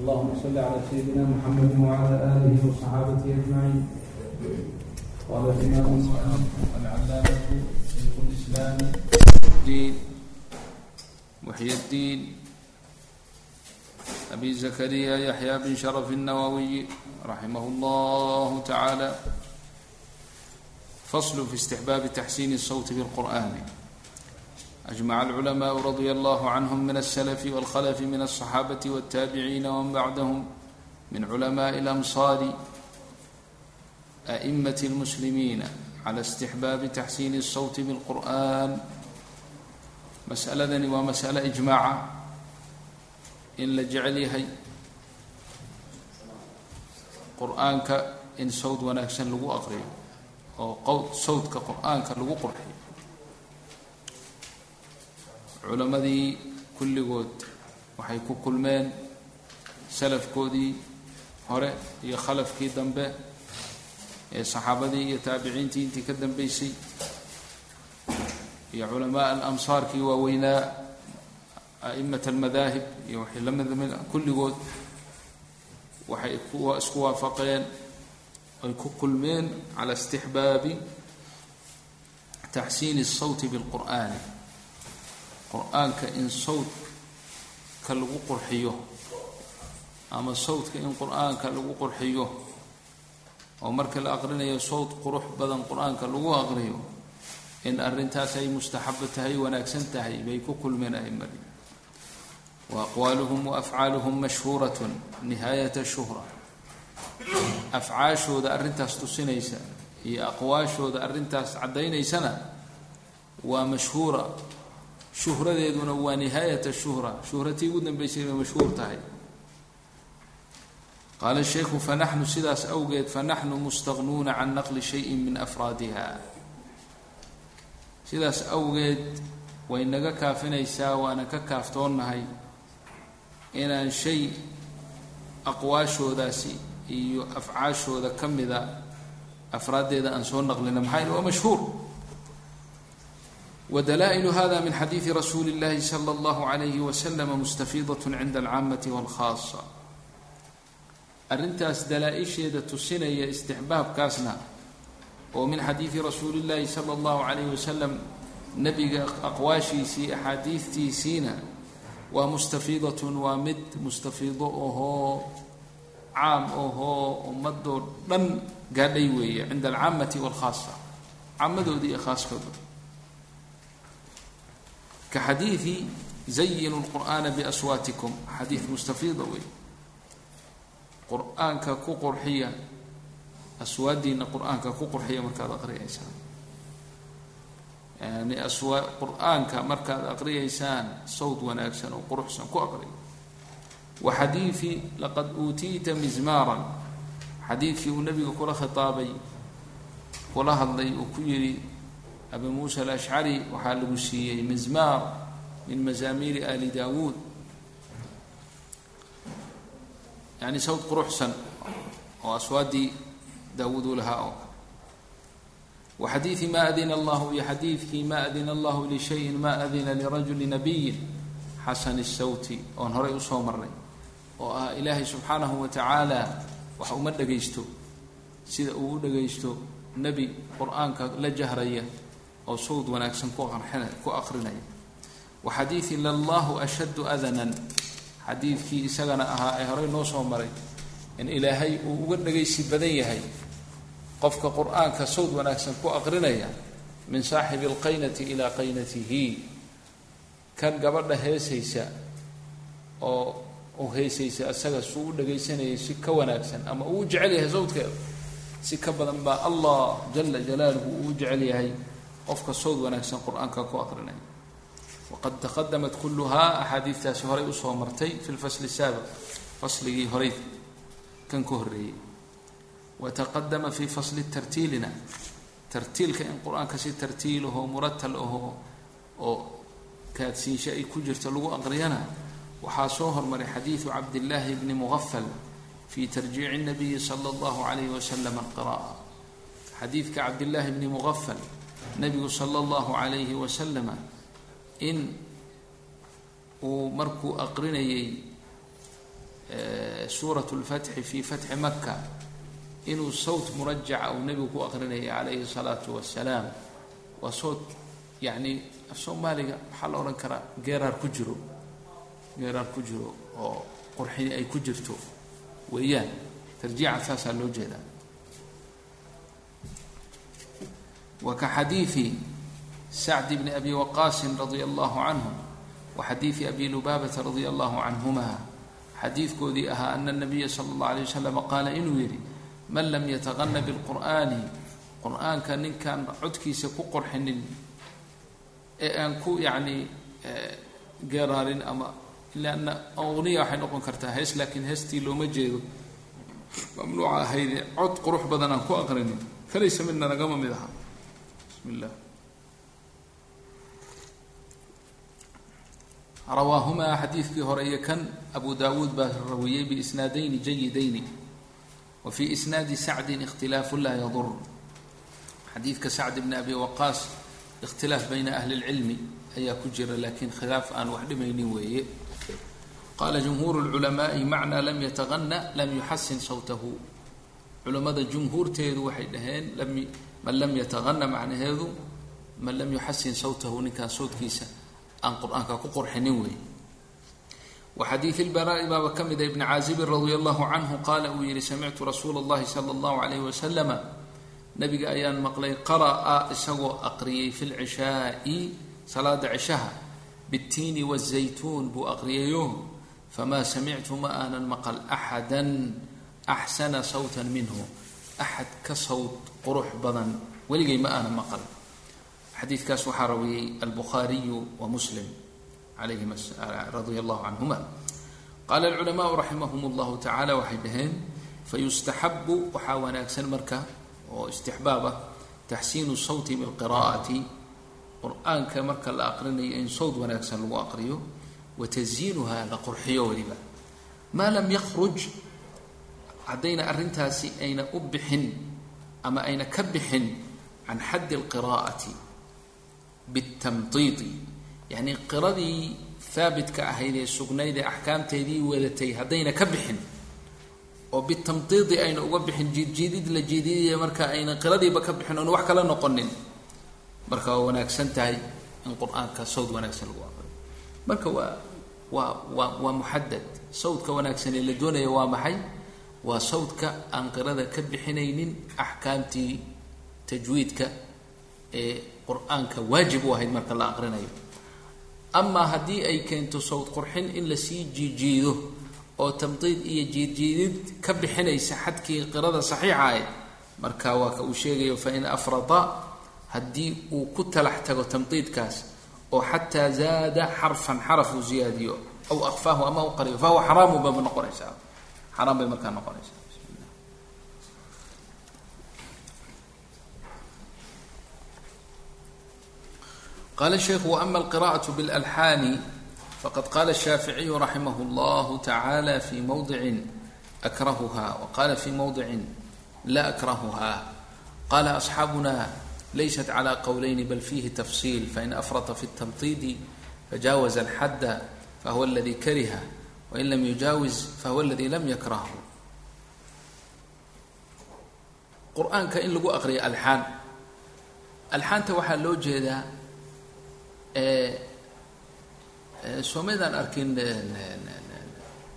اللهم صل على سيدنا محمد وعلى آله وصحابته أجمعين قال الإمام العلامة شيخ الإسلام الدين محي الدين أبي زكريا يحيى بن شرف النووي رحمه الله تعالى فصل في استحباب تحسين الصوت بالقرآن أجمع العلماء رضي الله عنهم من السلف والخلف من الصحابة والتابعين ومن بعدهم من علماء الأمصار أئمة المسلمين على استحباب تحسين الصوت بالقرآن mas'aladani waa mas'alo ijmaaca in la jecel yahay qur-aanka in sawd wanaagsan lagu aqriyo oo qowd sawdka qur-aanka lagu qurxiyo culammadii kulligood waxay ku kulmeen salafkoodii hore iyo khalafkii dambe ee saxaabadii iyo taabiciintii intii ka dambeysay iyo culamaa alamsaarkii waaweynaa a'imat almadaahib iyo waxay la mid mid kulligood waxay isku waafaqeen ay ku kulmeen cala istixbaabi taxsiini الsawti biاlqur'ani qur'aanka in sawdka lagu qurxiyo ama sawdka in qur'aanka lagu qurxiyo oo marka la aqrinayo sawd qurux badan qur'aanka lagu aqriyo in arrintaas ay mustaxabo tahay wanaagsan tahay bay ku kulmeen a'imadii wa aqwaaluhum wa afcaaluhum mashhuuratun nihaayata shuhra. Afcaashooda arrintaas tusinaysa iyo aqwaashooda arrintaas caddaynaysana waa mashhuura shuhradeeduna waa nihaayata shuhra shuhratii ugu dambeysay bay mashhuur tahay. Qaala sheikhu fanaxnu sidaas awgeed fanaxnu mustaqnuuna can naqli shayin min afraadiha. Sidaas awgeed way naga kaafinaysaa waana ka kaaftoonnahay inaan shay aqwaashoodaasi iyo afcaashooda ka mida afraaddeeda aan soo naqlina. Maxaa yidhi? Waa mashhuur wadalaa'ilu hada min xadiidi rasuuli اllahi salى اllahu عalayhi waslama mustafiidaة cinda alcaamati wاlkhaasa arrintaas dalaa-isheeda tusinaya istixbaabkaasna oo min xadiidi rasuuli llaahi sala allahu calayhi wasalam nebiga aqwaashiisii axaadiidtiisiina waa mustafiidatun waa mid mustafiido ohoo caam ohoo ummadoo dhan gaadhay weeye cinda alcaamati waalkhaasa caamadoodi iyo khaaskooda ka xadiidi zayinu lqur'aana biaswaatikum xadiid mustafiida wey qur'aanka ku qurxiya aswaadiina qur'aanka ku qurxiya markaad aqriyaysaan yani aswa qur'aanka markaad aqriyaysaan sawd wanaagsan oo quruxsan ku aqriya wa xadiidi laqad uutiita mizmaaran xadiidkii uu nabiga kula khitaabay kula hadlay uu ku yidhi abi muusa alashcari waxaa lagu siiyey mizmaar min mazaamiiri ali daawuud. Yani sawd quruxsan oo aswaadii daawuud uu lahaa oo. Wa ma adina allahu iyo xadiidkii ma adina allahu lishayin ma oon horay u soo marnay oo ah ilaahay subxaanahu wa uma dhagaysto sida uu u dhagaysto qur'aanka la jahraya oo sawd wanaagsan ku aqrinaya. Wa xadiidi lallahu ashaddu adanan xadiidkii isagana ahaa ee horay noo soo maray in ilaahay uu uga dhagaysi badan yahay qofka qur'aanka sawd wanaagsan ku aqrinaya min saaxibi alqaynati ilaa qaynatihi. Kan gabadha heesaysa oo u heesaysa isaga suu u dhagaysanayay si ka wanaagsan ama uu jecel yahay sawdkeeda si ka badan baa allah jala jalaaluhu uu jecel yahay qofka sawd wanaagsan qur'aanka ku aqrinaya waqad taqadamat kulluhaa axaadiidtaasi horay u soo martay fi lfasli saabiq fasligii horay kan ka horreeyey. Wataqadama fi fasli tartiilina tartiilka in qur'aanka si tartiilahoo muratal ahoo oo kaadsiinsho ay ku jirto lagu aqriyana waxaa soo hormaray xadiidu cabdillaahi bni muqafal fi tarjiici nabiyi sala allahu calayhi wasalam alqira'a xadiidka cabdillaahi bni muqafal nabigu sala allahu calayhi wasalama in uu markuu aqrinayay suurat lfatxi fi fatxi maka inuu sawt murajaca uu nebigu ku aqrinayay calayhi salaatu wasalaam waa sawt yacni soomaaliga maxaa la odhan karaa geeraar ku jiro. Geeraar ku jiro oo qurxini ay ku jirto weeyaan. Tarjiica saasaa loo jeedaa sacd bni abi waqaasin radia allahu canhu wa xadiidi abi lubaabata radia allahu canhuma xadiidkoodii ahaa ana nabiya sala allah alay wasalam qaala inuu yidhi man lam yataqana bilqur'aani qur'aanka ninkaan codkiisa ku qorxinin ee aan ku yacni geeraarin ama lanna aqniya waxay noqon kartaa hees laakiin heestii looma jeedo. Mamnuuca ahayde cod qurux badan aan ku aqrinin. Falaysa mina nagama mid aha bismi illah rawaahumaa xadiidkii hore iyo kan abu daawuud baa rawiyey biisnaadayni jayidayni wa fii isnaadi sacdin ikhtilaafu laa yadur xadiidka sacd bni abi waqaas ikhtilaaf bayna ahli اlcilmi ayaa ku jira laakiin khilaaf aan wax dhimaynin weeye qaala jumhuur اlculamaai macnaa lam yataqana lam yuxasin sawtahu culamada jumhuurteedu waxay dhaheen man lam yataqana macnaheedu man lam yuxasin sawtahu ninkaan sawtkiisa aan qur'aanka ku qorxinin weeye wa xadiidi lbaraai baaba ka mida ibni caazibin radia allahu canhu qaala uu yihi samictu rasuula اllahi sala اllahu alayh wasalama nabiga ayaan maqlay qara'a isagoo aqriyay fi lcishaai salaada cishaha bitiini wazaytuun buu aqriyayo famaa samictu ma aanan maqal axada axsana sawtan minhu. Axad ka sawt qurux badan. Weligay ma aanan maqal. Xadiidkaas waxaa rawiyey albukhaariyu wa muslim alayhim radia allahu canhuma qaala alculamaau raximahum llahu tacala waxay dhaheen fayustaxabu waxaa wanaagsan marka oo istixbaab ah taxsiinu sawti bilqiraa'ati. Qur'aanka marka la aqrinayo in sawt wanaagsan lagu aqriyo wa tasyiinuha la qurxiyo weliba. Maa lam yakhruj haddayna arrintaasi ayna u bixin ama ayna ka bixin can xaddi alqiraa'ati bitamtiidi yacnii qiradii haabitka ahayd ee sugnayd ee axkaamteedii wadatay haddayna ka bixin oo bitamtiidi ayna uga bixin jiidjiidid la jiididaya marka ayna qiradiiba ka bixin oona wax kala noqonin marka waa wanaagsan tahay in qur'aanka sawd wanaagsan lagu aqriyo marka waa waa waa waa muxadad sawdka wanaagsan ee la doonaya waa maxay waa sawdka aan qirada ka bixinaynin axkaamtii tajwiidka ee qur'aanka waajib u ahayd marka la aqrinayo. Amaa haddii ay keento sawd qurxin in la sii jiijiido oo tamdiid iyo jiidjiidid ka bixinaysa xadkii qirada saxiixa ahayd marka waa ka uu sheegayo fain afrada haddii uu ku talax tago tamdiidkaas oo xataa zaada xarfan xaraf uu ziyaadiyo aw akfaahu ama u qariyo fahuwa xaraamu baba noqonaysaa xaraam bay markaa noqonaysaa qala sheikhu waama alqira'aة bاlalxaani faqad qala الshaaficiyu raximah اllah tacala fi mawdicin akrahuha waqala fi mawdicin la akrahuha qala asxaabuna laysat clى qowlayni bal fihi tafsil fain afrata fi الtamطidi fajaawaza alxadda fahuwa aladi kariha wain lam yujaawiz fahuwa aladi lam yakrahu qur'aanka in lagu aqriyo alxaan alxaanta waxaa loo jeedaa soomaydaan arkin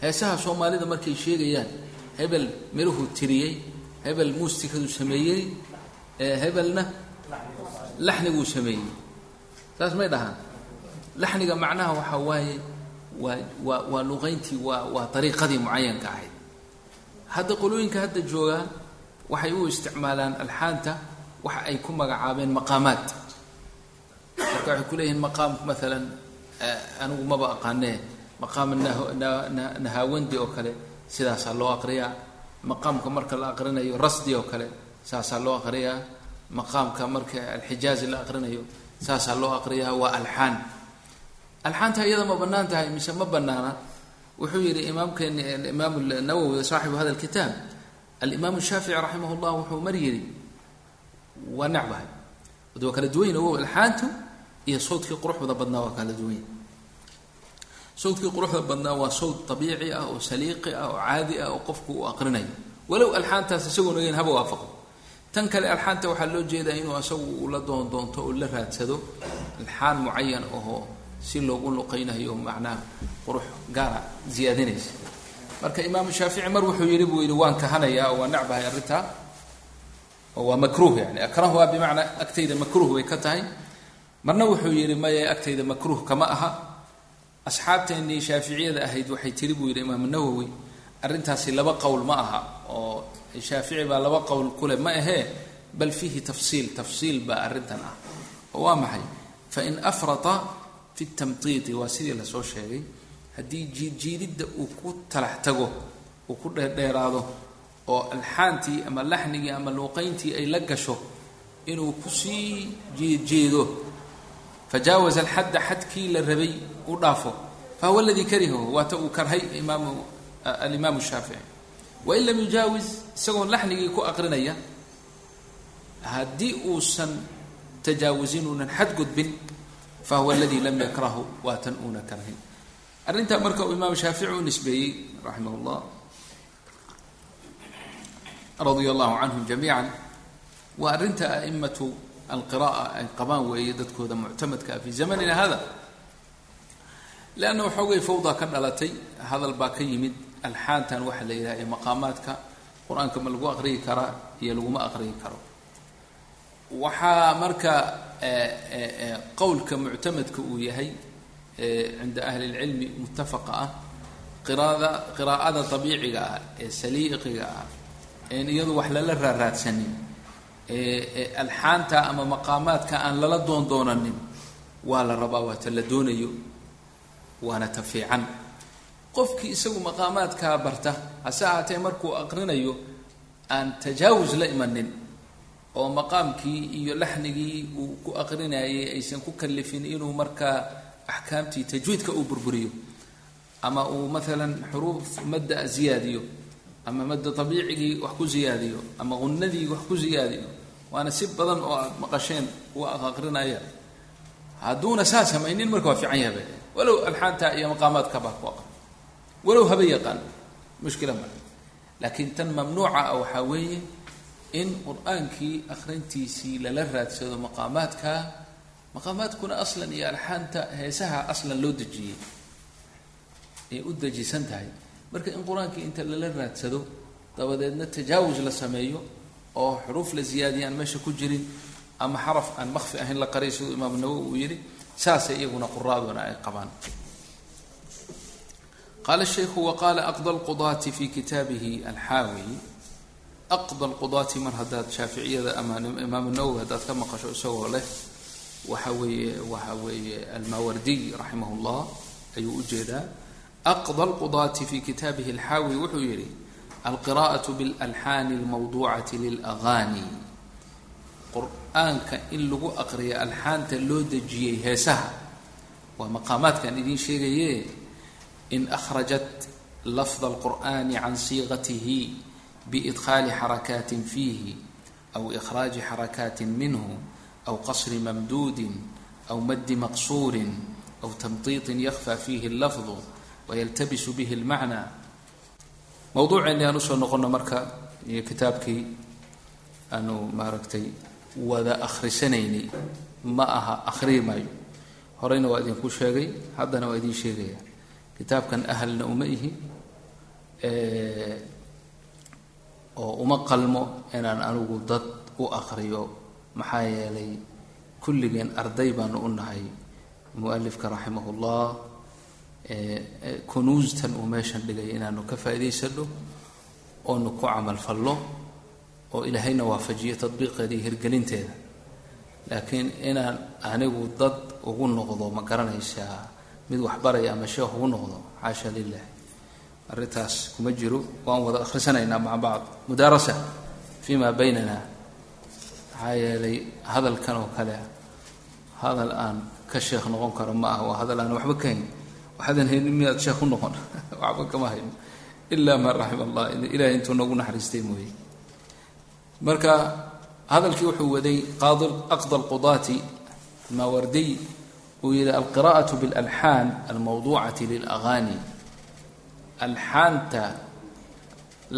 heesaha soomaalida markay sheegayaan hebel miruhu tiriyey hebel muusikadu sameeyey hebelna laxniguu sameeyey saas may dhahaan laxniga macnaha waxaa waaye waa waa waa luqayntii waa waa dariiqadii mucayanka ahayd. Hadda qolooyinka hadda joogaa waxay u isticmaalaan alxaanta waxa ay ku magacaabeen maqaamaad. Marka waxay ku leeyihiin maqaam maalan anigu maba aqaanee maqaam nahaawandi oo kale sidaasaa loo aqriyaa. Maqaamka marka la aqrinayo rasdi oo kale saasaa loo aqriyaa. Maqaamka marka alxijaazi la aqrinayo saasaa loo aqriyaa. Waa alxaan alxaanta iyada ma bannaan tahay mise ma bannaana? Wuxuu yihi imaamkeeni alimaam nawowi saaxibu hada lkitaab alimaam shaafici raximah llah wuxuu mar yidhi waa necbahay waa kala duwanya wow alxaantu iyo sawdkii quruxda badnaa waa kala duwanya sawdkii quruxda badnaa waa sawd abiici ah oo saliiqi ah oo caadi ah oo qofku uu aqrinayo. Walow alxaantaas isagoon ogeyn haba waafaqo. Tan kale alxaanta waxaa loo jeedaa inuu isagu ula doondoonto oo la raadsado alxaan mucayan ahoo si loogu luqaynayo macnaha qurux gaara ziyaadinaysa. Marka imaamu shaafici mar wuxuu yidhi buu yidhi waan kahanayaa oo waan necbahay arrintaa oo waa makruuh yani akrahuha bimacnaa agtayda makruuh bay ka tahay. Marna wuxuu yidhi maya agtayda makruuh kama aha. Asxaabteennii shaaficiyada ahayd waxay tiri buu yidhi imaamu nawowi arrintaasi laba qowl ma aha oo shaafici baa laba qowl kuleh ma ahee bal fiihi tafsiil tafsiil baa arrintan ah. Oo waa maxay? Fain afrata fi tamtiiti waa sidii la soo sheegay. Haddii jiidjiididda uu ku talax tago uu ku dheerdheeraado oo alxaantii ama laxnigii ama luuqayntii ay la gasho inuu ku sii jeejeedo fajaawaza alxadda xadkii la rabay u dhaafo. Fahuwa aladii karihahu waata uu karhay imaamu alimaamu shaafici wain lam yujaawis isagoon laxnigii ku aqrinaya haddii uusan tajaawusin uunan xadgudbin fahuwa aladii lam yakrahu waatan uuna karhin arrintaa marka uu imaam shaafici u nisbeeyey raximah llah radia allahu canhum jamiica waa arrinta aimatu alqira'a ay qabaan weeye dadkooda muctamadka fi zamanina hada leanna waxoogay fawda ka dhalatay hadal baa ka yimid alxaantan waxaa la yidhaha ee maqaamaadka qur'aanka ma lagu aqriyi karaa iyo laguma aqriyi karo waxaa marka qowlka muctamadka uu yahay cinda ahli اlcilmi mutafaqa ah qiraada qiraa'ada abiiciga ah ee saliiqiga ah een iyadu wax lala raaraadsanin ee alxaanta ama maqaamaadka aan lala doondoonanin waa la rabaa waata la doonayo waana ta fiican. Qofkii isagu maqaamaadkaa barta hase ahaatee markuu aqrinayo aan tajaawus la imanin oo maqaamkii iyo laxnigii uu ku aqrinayay aysan ku kalifin inuu markaa axkaamtii tajwiidka uu burburiyo. Ama uu maalan xuruuf madda ziyaadiyo ama madda abiicigii wax ku ziyaadiyo ama qunadii wax ku ziyaadiyo. Waana si badan oo aad maqasheen kuwa aqrinaya hadduuna saa samaynin marka waa fiican yahay. Walow alxaanta iyo maqaamaadkaba ku aqri walow haba yaqaan. Mushkila male laakiin tan mamnuuca waxaa weeye in qur'aankii akhrintiisii lala raadsado maqaamaadka maqaamaadkuna aslan iyo alxaanta heesaha aslan loo dejiyey ay u dejisan tahay. Marka in qur'aankii inta lala raadsado dabadeedna tajaawus la sameeyo oo xuruuf la ziyaadiya aan meesha ku jirin ama xaraf aan makfi ahayn la qaray siduu imaamu nawowi uu yidhi saasay iyaguna quraaduna ay qabaan. Qaala shaykhu waqaala aqda lqudaati fi kitaabihi alxaawi aqbal qudaati mar haddaad shaaficiyada ama imaam nawowi haddaad ka maqasho isagoo leh waxa weeye waxa weeye almaawardiy raximah llah ayuu u jeedaa aqbal qudaati fi kitaabihi alxaawi wuxuu yidhi alqira'atu bilalxaani almawduucati lilaghani qur'aanka in lagu aqriyo alxaanta loo dejiyey heesaha waa maqaamaadkan idiin sheegaye in akhrajat lafda alqur'ani can siiqatihi bidkhaali xarakaatin fiihi aw ikhraaji xarakaatin minhu aw qasri mamduudin aw maddi maqsuurin aw tamtiitin yakhfa fiihi lafdu wayaltabisu bihi lmacnaa mowduuceeni aan u soo noqono marka iyo kitaabkii aanu maaragtay wada akhrisanaynay ma aha akhrii maayo horeyna waa idinku sheegay haddana waa idiin sheegaya kitaabkan ahalna uma ihi oo uma qalmo inaan anigu dad u aqriyo maxaa yeelay kulligeen arday baanu u nahay. Mualifka raximah ullah kunuustan uu meeshan dhigay inaanu ka faa'idaysano oonu ku camalfallo oo ilaahayna waafajiyo tadbiiqeeda iyo hirgelinteeda. Laakiin inaan anigu dad ugu noqdo ma garanaysaa mid waxbaraya ama sheekh ugu noqdo xaasha lilah arrintaas kuma jiro waan wada akhrisanaynaa maca bacd. Mudaarasa fi ma baynana maxaa yeelay hadalkan oo kale hadal aan ka sheekh noqon karo ma aha waa hadal aan waxba ka hayn waxaadan haynin miyaad sheekh u noqon? Waxba kama hayno ilaa man raxima allah ilahay intuu noogu naxariistay mooye. Marka hadalkii wuxuu waday qaadi aqda alqudaati maawardiy uu yihi alqira'aة bاlalxaan almawduucati lilagaani alxaanta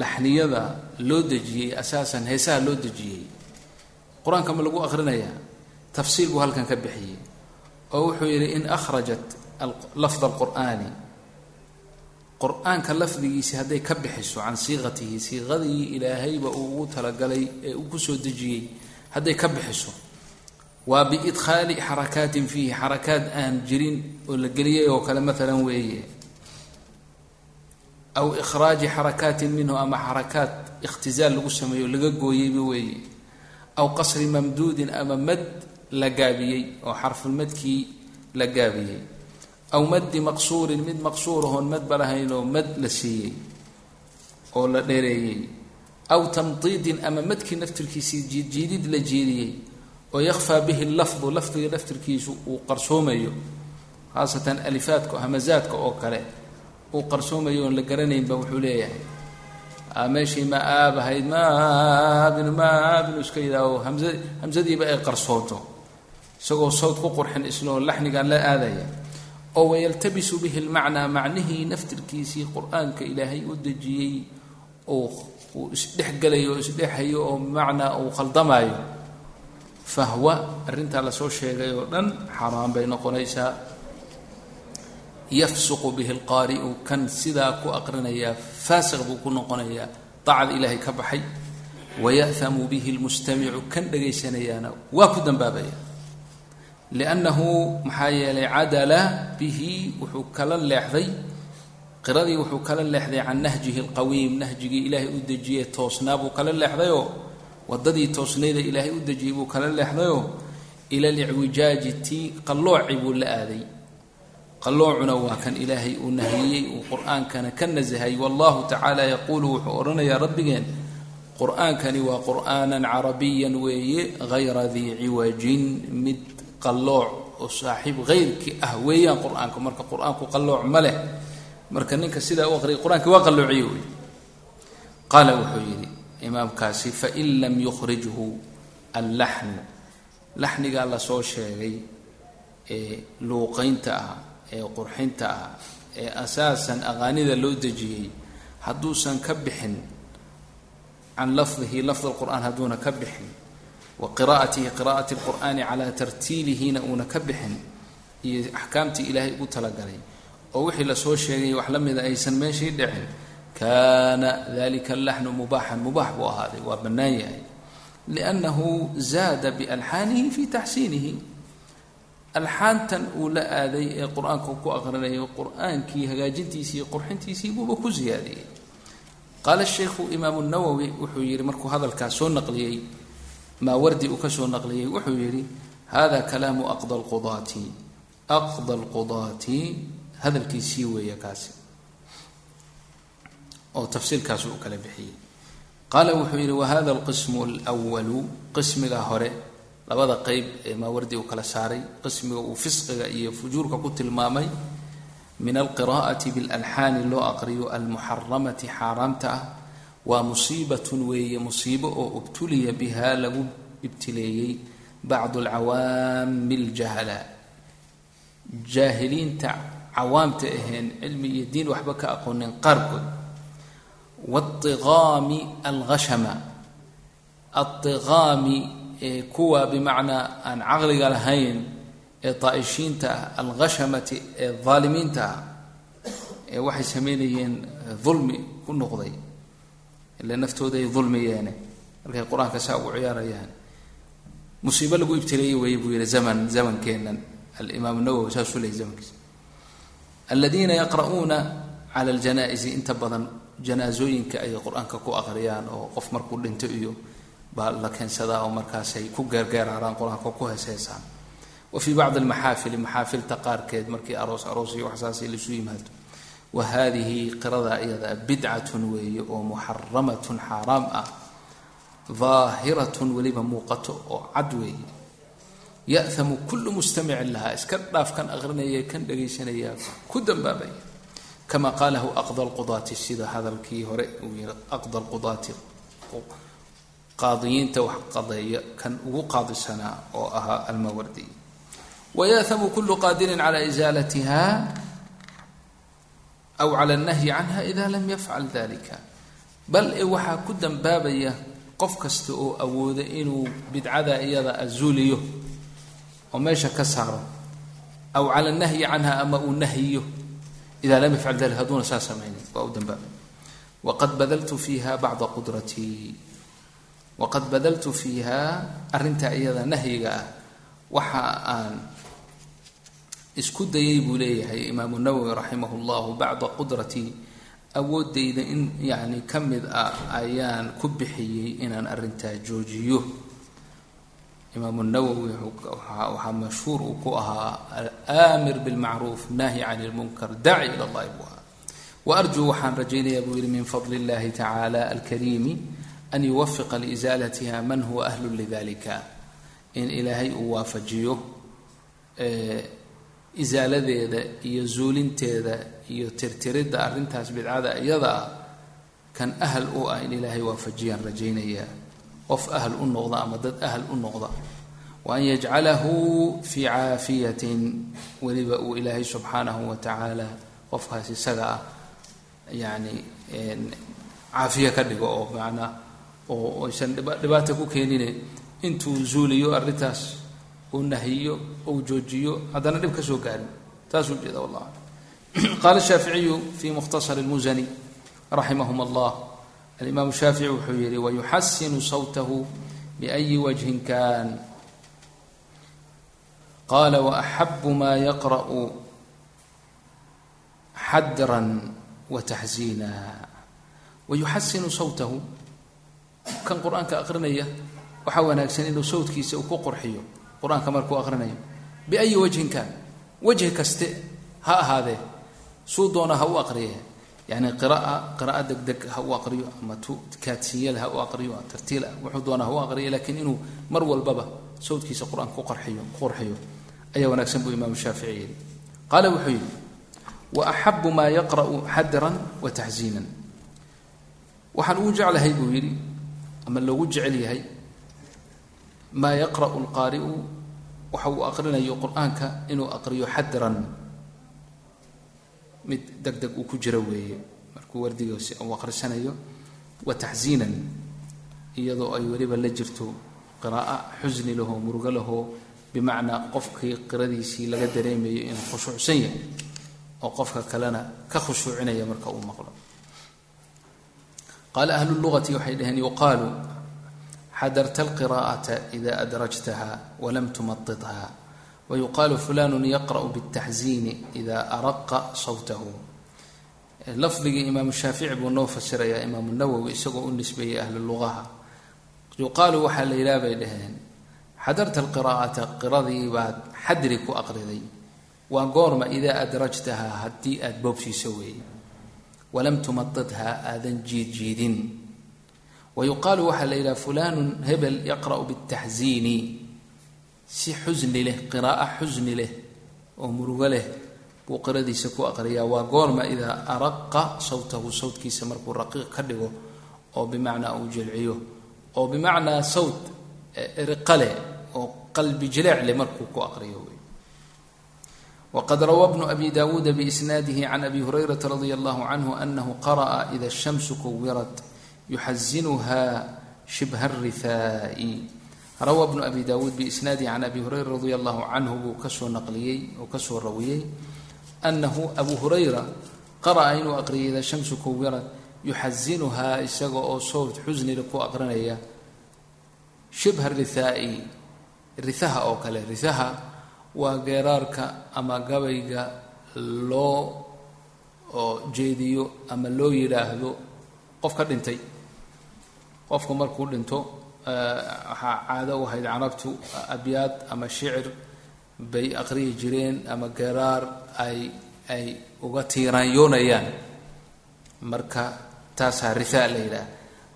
laxniyada loo dejiyey asaasan heesaha loo dejiyey qur'aanka ma lagu aqrinayaa tafsiil buu halkan ka bixiyey oo wuxuu yidhi in akhrajat lafd alqur'aani qur'aanka lafdigiisi hadday ka bixiso can siiqatihi siiqadii ilaahayba uu ugu talagalay ee uu ku soo dejiyey hadday ka bixiso waa biidkhaali xarakaatin fiihi xarakaad aan jirin oo la geliyay oo kale maalan weeye aw ikhraaji xarakaatin minhu ama xarakaat ikhtizaal lagu sameeyo laga gooyeyba weeye aw qasri mamduudin ama mad la gaabiyey oo xarfulmadkii la gaabiyey aw maddi maqsuurin mid maqsuurahoon madba lahayn oo mad la siiyey oo la dheereeyey aw tamdiidin ama madkii naftirkiisii jiidjiidid la jiidiyey oo yakhfaa bihi lafdu lafdiga naftirkiisu uu qarsoomayo khaasatan alifaadka hamazaadka oo kale uu qarsoomayo oon la garanaynba wuxuu leeyahay. Meeshii ma aab ahayd maabinu maabinu iska yidhaaho. Hamza hamsadiiba ay qarsoonto. Isagoo sawd ku qurxin isloo laxnigaan la aadaya. Oo wayaltabisu bihi lmacnaa macnihii naftirkiisii qur'aanka ilaahay u dejiyey uu uu isdhexgelayo oo isdhexayo oo bimacnaa uu khaldamaayo. Fahwa arrintaa la soo sheegay oo dhan xaaraan bay noqonaysaa yafsuqu bihi lqaari'u kan sidaa ku aqrinayaa faasiq buu ku noqonayaa daacad ilaahay ka baxay waya'hamu bihi lmustamicu kan dhegaysanayaana waa ku dambaabaya. Liannahu maxaa yeelay cadala bihi wuxuu kala leexday qiradii wuxuu kala leexday can nahjihi alqawiim nahjigii ilaahay u dejiyey toosnaa buu kala leexdayoo waddadii toosnayda ilaahay u dejiyey buu kala leexdayoo ila licwijaaji tii qallooci buu la aaday qalloocuna waa kan ilaahay uu nahiyey uu qur'aankana ka nasahay. Wallahu tacaala yaquulu wuxuu odhanayaa rabbigeen qur'aankani waa qur'aanan carabiyan weeye hayra dii ciwajin mid qallooc oo saaxiib hayrkii ah weeyaan qur'aanku marka qur'aanku qallooc ma leh marka ninka sidaa u aqriyay qur'aankii waa qalloociye wey qaala wuxuu yidhi imaamkaasi fain lam yukhrijhu allaxnu. Laxnigaa la soo sheegay ee luuqaynta ah ee qurxinta ah ee asaasan aqaanida loo dejiyey hadduusan ka bixin can lafdihi lafd alqur'aan hadduuna ka bixin wa qiraa'atihi qiraa'ati alqur'aani calaa tartiilihina uuna ka bixin iyo axkaamtii ilaahay ugu talagalay oo wixii la soo sheegay wax la mida aysan meeshii dhicin kaana dalika allaxnu mubaaxan mubaax buu ahaaday waa bannaan yahay liannahu zaada bialxaanihi fi taxsiinihi alxaantan uu la aaday ee qur'aanka ku aqrinayo qur'aankii hagaajintiisii iyo qurxintiisii buuba ku siyaadiyey qaala sheikhu imaamu nawowi wuxuu yidhi markuu hadalkaas soo naqliyey maawardi uu ka soo naqliyey wuxuu yidhi hada kalaamu aqda lqudaati aqda lqudaati hadalkiisii weeye kaasi. Oo tafsiilkaas uu kala bixiyey. Qaala wuxuu yidhi wahada alqismu alwalu qismiga hore labada qeyb ee maawardi uu kala saaray qismiga uu fisqiga iyo fujuurka ku tilmaamay min alqiraa'ati bilalxaani loo aqriyo almuxaramati xaaraamta ah waa musiibatun weeye musiibo oo ubtuliya biha lagu ibtileeyey bacdu alcawaami aljahala jaahiliinta cawaamta aheen cilmi iyo diin waxba ka aqoonin qaarkood. Waaiqaami alghashama. Aiqaami kuwa bimacnaa aan caqliga lahayn ee daa'ishiinta ah alghashamati ee daalimiinta ah ee waxay sameynayeen dulmi ku noqday ile naftooda ay markay qur'aanka saa ugu ciyaarayaan. Musiibo lagu ibtileeyey weeye buu yihi zaman zamankeennan alimaam nawowi saasuu leeyay zamankiisa. Aladiina yaqra'uuna cala aljanaa-isi inta badan janaasooyinka ay qur'aanka ku aqriyaan oo qof markuu dhinto iyo baa la keensadaa oo markaasay ku geergeeraaraan qur'aanka ku heeseesaan wa fii bacdi almaxaafili maxaafilta qaarkeed markii aroos aroos iyo waxsaasi laisu yimaado. Wa haadihi qirada iyada bidcatun weeye oo muxaramatun xaaraam ah daahiratun weliba muuqato oo cad weeye. Ya'hamu kullu mustamicin lahaa iska dhaaf kan aqrinaya kan dhagaysanaya ku dambaabaya. Kama qaalahu aqda alqudaati sida hadalkii hore uu yihi aqda alqudaati qaadiyiinta wax qadeeya kan ugu qaadisanaa oo ahaa almawardi. wayaahamu kulu qaadirin cala isaalatiha aw cala alnahyi canha ida lam yafcal dalika bal e waxaa ku dambaabaya qof kasta oo awooda inuu bidcada iyada azuuliyo oo meesha ka saaro aw cala alnahyi canha ama uu nahyiyo ida lam yafcal dalika hadduuna saa samaynin waa u dambaabay waqad badaltu fiiha bacda qudratii waqad badaltu fiiha arrinta iyada nahyiga ah waxa aan isku dayay buu leeyahay imaamu nawowi raximah llahu bacda qudratii awoodayda in yani ka mid ah ayaan ku bixiyey inaan arrintaa joojiyo imaamu nawowi waxaa mashhuur uu ku ahaa aamir bilmacruuf naahi can lmunkar daaci ila llahi buu ahaa waarjuu waxaan rajaynayaa buu yihi min fadli اllahi tacaala alkariimi an yuwafiqa liisaalatiha man huwa ahlu lidalika in ilaahay uu waafajiyo isaaladeeda iyo zuulinteeda iyo tirtiridda arrintaas bidcada iyada ah kan ahal u ah in ilaahay waafajiyaan rajaynayaa qof ahal u noqda ama dad ahal u noqda wa an yajcalahu fii caafiyatin weliba uu ilaahay subxaanahu wa tacaala qofkaas isaga ah yacni caafiye ka dhigo oo macnaa oo aysan dhibaata ku keenine. Intuu zuuliyo arrintaas uu nahiyo ou joojiyo haddana dhib ka soo gaarin. Taasuu jeeda wallah qaala shaaficiyu fi mukhtasar lmusani raximahum allah alimaamu shaafici wuxuu yihi wayuxasinu sawtahu biأyi wajhin kan qala waaxabu ma yaqra'u xadran wataxziina wayuxasinu sawtahu kan qur'aanka aqrinaya waxaa wanaagsan inuu sawtkiisa uu ku qurxiyo. Qur'aanka markuu aqrinayo biayi wajhin kaan wajhi kaste ha ahaadee suu doona ha u aqriye. Yani qiraa qira'a degdeg ha u aqriyo ama tu ha u aqriyo tartiil wuxuu doona ha u aqriyo laakiin inuu mar walbaba sawtkiisa qur'aanka ku qarxiyo ku qurxiyo. Ayaa wanaagsan buu imaamu shaafici yidhi. Qaala wuxuu yidhi wa maa yaqra'u xadran wa taxziinan waxaan ugu jeclahay buu yidhi ama loogu jecel yahay maa yaqra'u lqaari'u waxa uu aqrinayo qur'aanka inuu aqriyo xadran. Mid deg deg uu ku jiro weeye markuu wardiga uu aqrisanayo wa taxziinan iyadoo ay weliba la jirto qira'a xusni lahoo murugo lahoo bimacnaa qofkii qiradiisii laga dareemayo inuu khushuucsan yahay oo qofka kalena ka khushuucinaya marka uu maqlo qaala ahlu lugati waxay dhaheen yuqaalu xadarta alqira'ata ida adrajtaha walam tumadidha wayuqaalu fulanu yaqra'u bاtaxziini ida araqa sawtahu lafdigii imaamu shaafici buu noo fasirayaa imaamu nawowi isagoo u nisbeeyey ahlu lugaha yuqaalu waxaa la yidhaha bay dhaheen xadarta alqira'ata qiradii baad xadri ku aqriday waa goorma idaa adrajtaha haddii aada boobsiiso weeye walam tumadidha aadan jiidjiidin wayuqaalu waxaa la yidhaha fulanu hebel yaqra'u bاtaxziini si xusni leh qiraa'o xusni leh oo murugo leh buu qiradiisa ku aqriyaa waa goorma idaa araqa sawtahu sawtkiisa markuu raqiiq ka dhigo oo bimacnaa uu jilciyo oo bimacnaa sawt riqa leh oo qalbi jileec leh markuu ku aqriyo wqad rawaa bnu abi dawuuda biisnaadihi can abi hurayrata radia allahu canhu anahu qara'a ida shamsu kuwirat yuxazinuha shibha اrihaa'i rawaa bnu abi dawuud biisnaadihi can abi hurayra radia allahu canhu buu ka soo naqliyey oo ka soo rawiyey anahu abu hurayra qara'a inuu aqriyay ida shamsu kuwirat yuxazinuhaa isaga oo sowt xusnila ku aqrinaya shibha rihaa'i rihaha oo kale rihaha waa geeraarka ama gabayga loo jeediyo ama loo yidhaahdo qof ka dhintay. Qofka markuu dhinto waxaa caado u ahayd carabtu abyaad ama shicir bay aqriyi jireen ama geeraar ay ay uga tiiraanyoonayaan marka taasaa rihaa la yidhaah.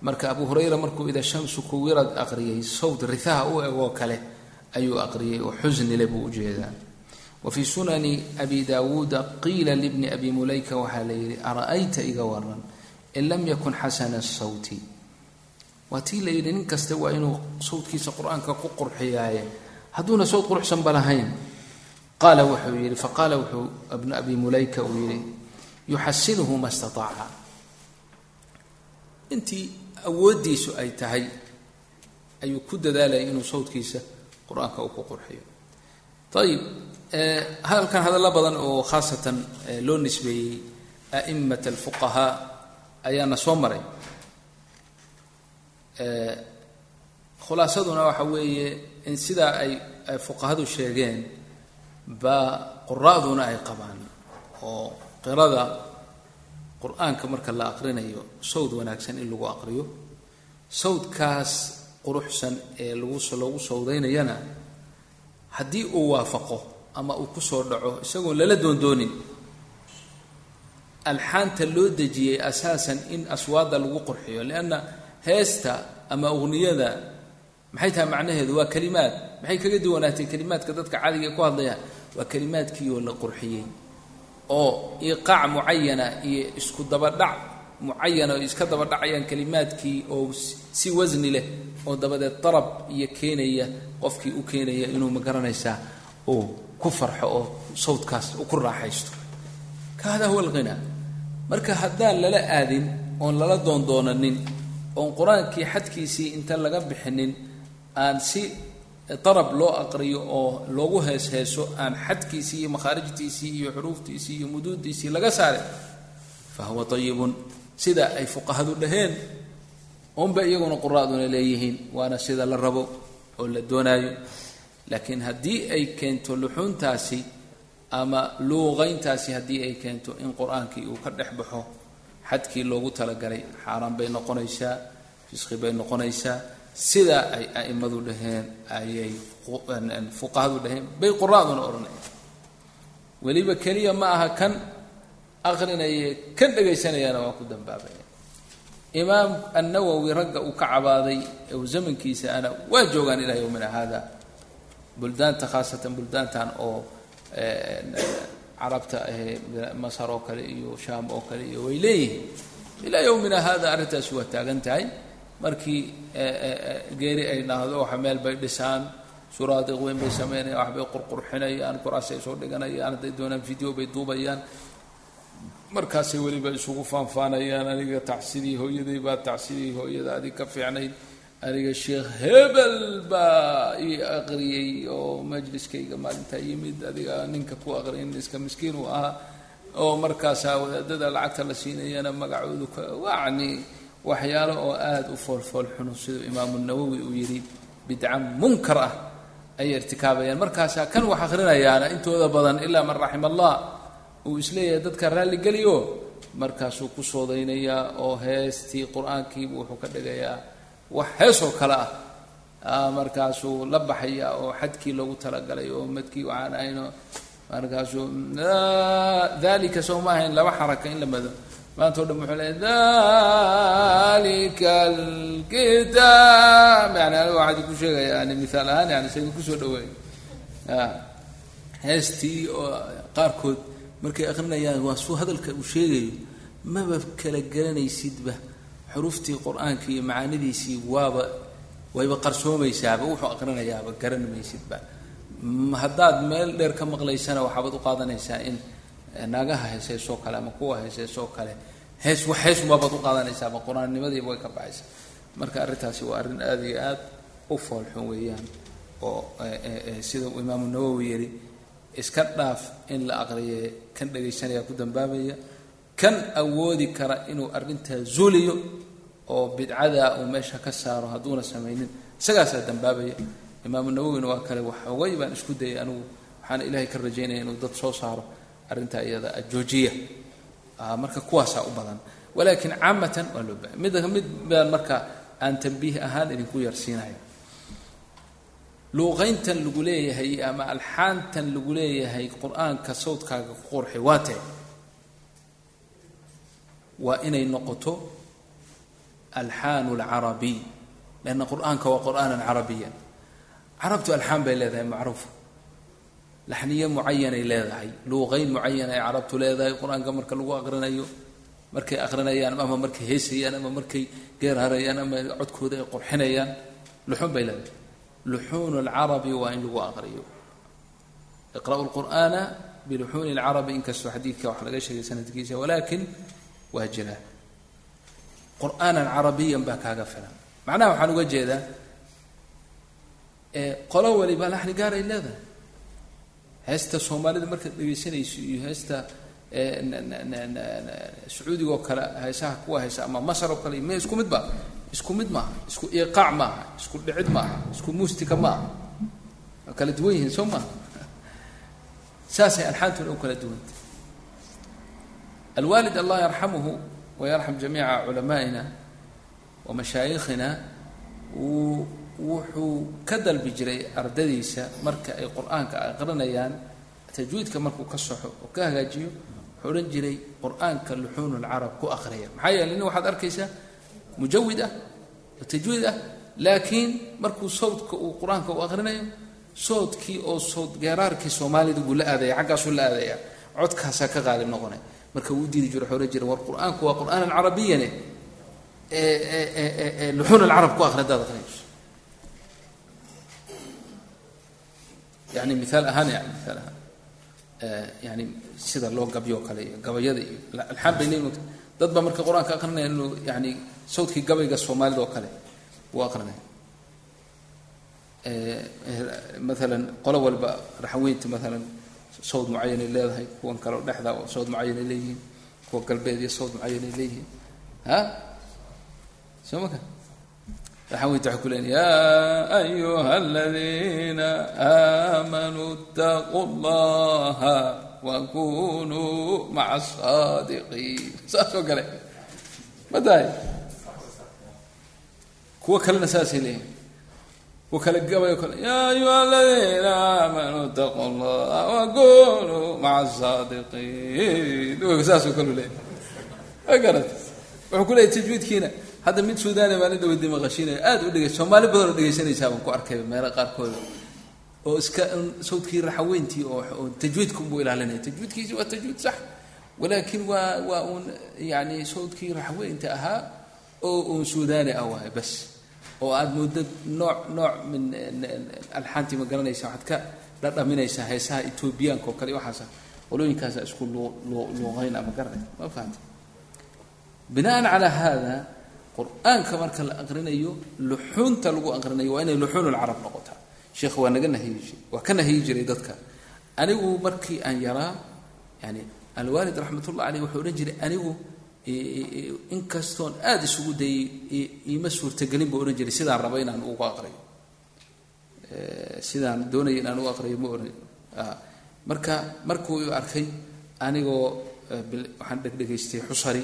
Marka abu hurayra markuu ida shamsu kuwirad aqriyay sawt rihaha u egoo kale ayuu aqriyay oo xusnile buu u jeedaa wa fii sunani abi daawuuda qiila libni abi mulayka waxaa la yidhi ara-ayta iga waran in lam yakun xasana sawti waa tii la yidhi nin kasta waa inuu sawtkiisa qur'aanka ku qurxiyaaye. Hadduuna sawt quruxsanba lahayn. Qaala wuxuu yidhi faqaala wuxuu ibnu abi mulayka uu yidhi yuxasinuhu ma stataaca intii awooddiisu ay tahay ayuu ku dadaalaya inuu sawdkiisa qur'aanka uu ku qurxiyo. Ayib hadalkan hadallo badan oo khaasatan loo nisbeeyey a'imat alfuqahaa ayaana soo maray. Khulaasaduna waxa weeye in sidaa ay fuqahadu sheegeen baa quraa'duna ay qabaan oo qirada qur'aanka marka la aqrinayo sawd wanaagsan in lagu aqriyo sawdkaas quruxsan ee lagu sawdaynayana haddii uu waafaqo ama uu ku soo dhaco isagoon lala doondoonin alxaanta loo dejiyey asaasan in aswaadda lagu qurxiyo lianna heesta ama ugniyada maxay tahay macnaheedu? Waa kalimaad maxay kaga duwanaatay kalimaadka dadka caadiga ee ku hadlayaan waa kalimaadkiioo la qurxiyey oo iqaac mucayana iyo isku dabadhac mucayana oo iska dabadhacayaan kalimaadkii oo si wasni leh oo dabadeed darab iyo keenaya qofkii u keenaya inuu ma garanaysaa uu ku farxo oo sawdkaas ku raaxaysto. Ka hada huwa alghinaa marka haddaan lala aadin oon lala doondoonanin oon qur'aankii xadkiisii inta laga bixinin aan si darab loo aqriyo oo loogu heesheeso aan xadkiisii iyo makhaarijtiisii iyo xuruuftiisii iyo muduudiisii laga saarin fa huwa ayibun sida ay fuqahadu dhaheen unba iyaguna quraaduna leeyihiin waana sida la rabo oo la doonaayo. Laakiin haddii ay keento luxuuntaasi ama luuqayntaasi haddii ay keento in qur'aankii uu ka dhex baxo xadkii loogu talagalay xaaraan bay noqonaysaa fisqi bay noqonaysaa. Sidaa ay a'immadu dhaheen ayay fuqahadu dhaheen bay quraaduna odhanayaan. Weliba keliya ma aha kan aqrinaye kan dhagaysanayaana waa ku dambaabaya imaam annawowi ragga uu ka cabaaday u zamankiisa ana waa joogaan ilaa yowmina hada buldaanta khaasatan buldaantan oo carabta ahee masar oo kale iyo shaam oo kale iyo way leeyihiin. Ilaa yowmina hada arrintaasi waa taagan tahay. Markii geeri ay dhahdo waxa meel bay dhisaan suraadiq weyn bay samaynayaan waxbay qurqurxinayaan kuraasay soo dhiganayaan hadday doonaan video bay duubayaan markaasay weliba isugu faanfaanayaan aniga tacsidii hooyaday baa tacsidii hooyada adig ka fiicnayd aniga sheekh hebel baa ii aqriyey oo majliskayga maalintaa yimid adiga ninka ku aqriyin iska miskiin uu ahaa oo markaasaa wadaadada lacagta la siinayana magacoodu ka wacni waxyaalo oo aada u foolfool xuno siduu imaamu nawowi uu yidhi bidca munkar ah ayay irtikaabayaan. Markaasaa kan wax akrinayaana intooda badan ilaa man raxima allah uu is leeyahay dadka raalligeliyo markaasuu ku soodaynayaa oo heestii qur'aankiibu wuxuu ka dhigayaa wax heesoo kale ah. Markaasuu la baxayaa oo xadkii loogu talagalay oo madkii waxaan ahayno markaasuu dalika soo ma ahayn laba xaraka in la mado maanta o dhan wuxuu leeya dalika alkitaab yani aniga waxaadi ku sheegaya yani mihaal ahaan yani sayga ku soo dhaweey heestii oo qaarkood markay akrinayaan waa suu hadalka uu sheegayo maba kala garanaysidba xuruuftii qur'aanka iyo macaanidiisii waaba wayba qarsoomaysaaba wuxuu aqrinayaaba garan haddaad meel dheer ka maqlaysana waxaabaad u qaadanaysaa in naagaha heeseysoo kale ama kuwa heeseysoo kale hees wax hees waabaad u qaadanaysaaba qur'aannimadiiba way ka baxaysa. Marka arrintaasi waa arrin aada iyo aad u foolxun weeyaan oo sida uu imaamu nawowi yidhi iska dhaaf in la aqriye kan dhagaysanaya ku dambaabaya. Kan awoodi kara inuu arrintaa zuuliyo oo bidcadaa uu meesha ka saaro hadduuna samaynin isagaasaa dambaabaya. Imaamu nawowina waa kale waxoogay baan isku dayay anigu waxaana ilaahay ka rajaynaya inuu dad soo saaro arrintaa iyada ajoojiya. Marka kuwaasaa u badan. Walaakiin caamatan waa loo bahay mid mid baan marka aan tambiih ahaan idinku yarsiinaya luuqayntan lagu leeyahay ama alxaantan lagu leeyahay qur'aanka sawdkaaga ku qurxi waa waa inay noqoto alxaanu alcarabiy lanna qur'aanka waa qur'aanan carabiyan. Carabtu alxaan bay leedahay macruufa laxniyo mucayanay leedahay. Luuqayn mucayan ay carabtu leedahay qur'aanka marka lagu aqrinayo markay aqrinayaan ama markay heesayaan ama markay geerharayaan ama codkooda ay qurxinayaan luxuun bay leedahay luxuun alcarabi waa in lagu aqriyo iqra'u lqur'aana biluxuuni lcarabi inkastoo xadiidka wax laga sheegay sanadkiisa walaakin waa jiraa qur'aanan carabiyan baa kaaga filan macnaha waxaan uga jeedaa qolo waliba laxni gaar ay leedahay heesta soomaalida markaad dhegaysanayso iyo heesta sacuudiga oo kale heesaha kuwa heesa ama masar oo kale m isku mid ba isku mid maaha isku iqaac maaha isku dhicid maaha isku muustika maaha. Waa kala duwan yihiin soo maaha saasay alxaantuna u kala duwantay alwaalid allah yarxamuhu wayarxam jamiica culamaa'ina wa mashaayikhina wuu wuxuu ka dalbi jiray ardadiisa marka ay qur'aanka aqrinayaan tajwiidka markuu ka soxo oo ka hagaajiyo wuxuu odhan jiray qur'aanka luxuunu lcarab ku aqriya maxaa yeele nin waxaad arkaysaa mujawid ah oo tajwiid ah laakiin markuu sawdka uu qur'aanka u aqrinayo soodkii oo sood geeraarkii soomaalida buu la aadaya xaggaasuu la aadaya codkaasaa ka qaalib noqonay. Marka wuu diidi jiro odhan jiray war qur'aanku waa qur'aanan carabiyane luxuun alcarab ku aqri hadaad aqrinayso yani miaal ahaan miaal ahaan yani sida loo gabyo kale iyo gabayada iyo alxaan bay leeyihiin dad baa marka qur'aanka aqrinaya inuu yani sawdkii gabayga soomaalida oo kale wuu aqrinaya maalan qolo walba raxweynta maalan sawd mucayanay leedahay kuwan kale dhexda sawd mucayanay leeyihiin kuwa galbeed iyo sawd mucayanay leeyihiin. Ha? Soo maka waxay ku leeyihiin ya ayuha aladiina aamanuu اtaquu llaha wakunuu maca asaadiqiin saas kale. Ma kuwo kalena saasay leeyihiin kuwa kale gabay kale ya ayuha aladiina aamanuu اtaquu llaha wakunuu maca asaadiqiin saasoo kaleu leeyahy garata wuxuu ku leeyahy tajwiidkiina hadda mid suudania maalin dhaweydi maqashiinayo aada u dhegey soomaali badan oo dhegaysanaysaa baan ku arkay meelo qaarkooda oo iska sawdkii raxaweyntii oo tajwiidka unbuu ilaalinaya. Tajwiidkiisi waa tajwiid sax walaakin waa waa uun yani sawdkii raxweynta ahaa oo uun suudani ah waay bas oo aada muddo nooc nooc min alxaantii ma garanaysa waxaad ka dhadhaminaysaa heesaha etoobiyaanka oo kale waxaasa qolooyinkaasa isku luuqeyn ama garanay ma fahamta binaan calaa hada qur'aanka marka la aqrinayo luxuunta lagu aqrinayo waa inay luxuun lcarab noqotaa. Sheekh waa naga nahiyi waa ka nahiyi jiray dadka. Anigu markii aan yaraa yani alwaalid raxmatullah aleyh wuxuu odhan jiray anigu inkastoon aada isugu dayay iima suurtagelin buu odhan jiray sidaan raba inaan ugu aqriyo sidaan doonaya inaan ugu aqriyo ma ohan marka markuu arkay anigoo waxaan dhegdhegaystay xusari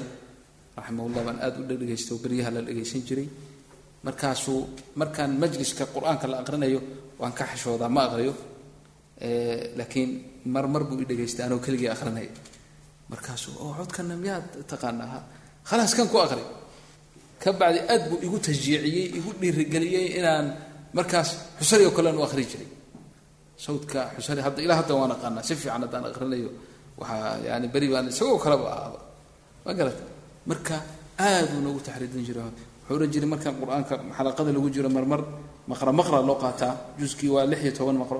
raximahullah baan aada u dhegdhegaystay oo beryaha la dhegaysan jiray. Markaasuu markaan majliska qur'aanka la aqrinayo waan ka xishoodaa ma aqriyo laakiin mar buu i dhegaystay anoo keligii aqrinaya markaasuu oo codkana miyaad taqaanaa. Khalaas kan ku aqri. Ka bacdi aad buu igu tashjiiciyey igu dhiirigeliyey inaan markaas xusari oo kalean u aqri jiray. Sawdka xusari hadda ilaa hadda waan aqaanaa si fiican haddaan aqrinayo waxaa yani beri baan isagoo kaleba ahaaba ma garata marka aaduu noogu taxriidin jira wuxuu odhan jiray markaan qur'aanka xalaqada lagu jiro marmar maqra maqra loo qaataa. Juskii waa lix iyo toban maqro.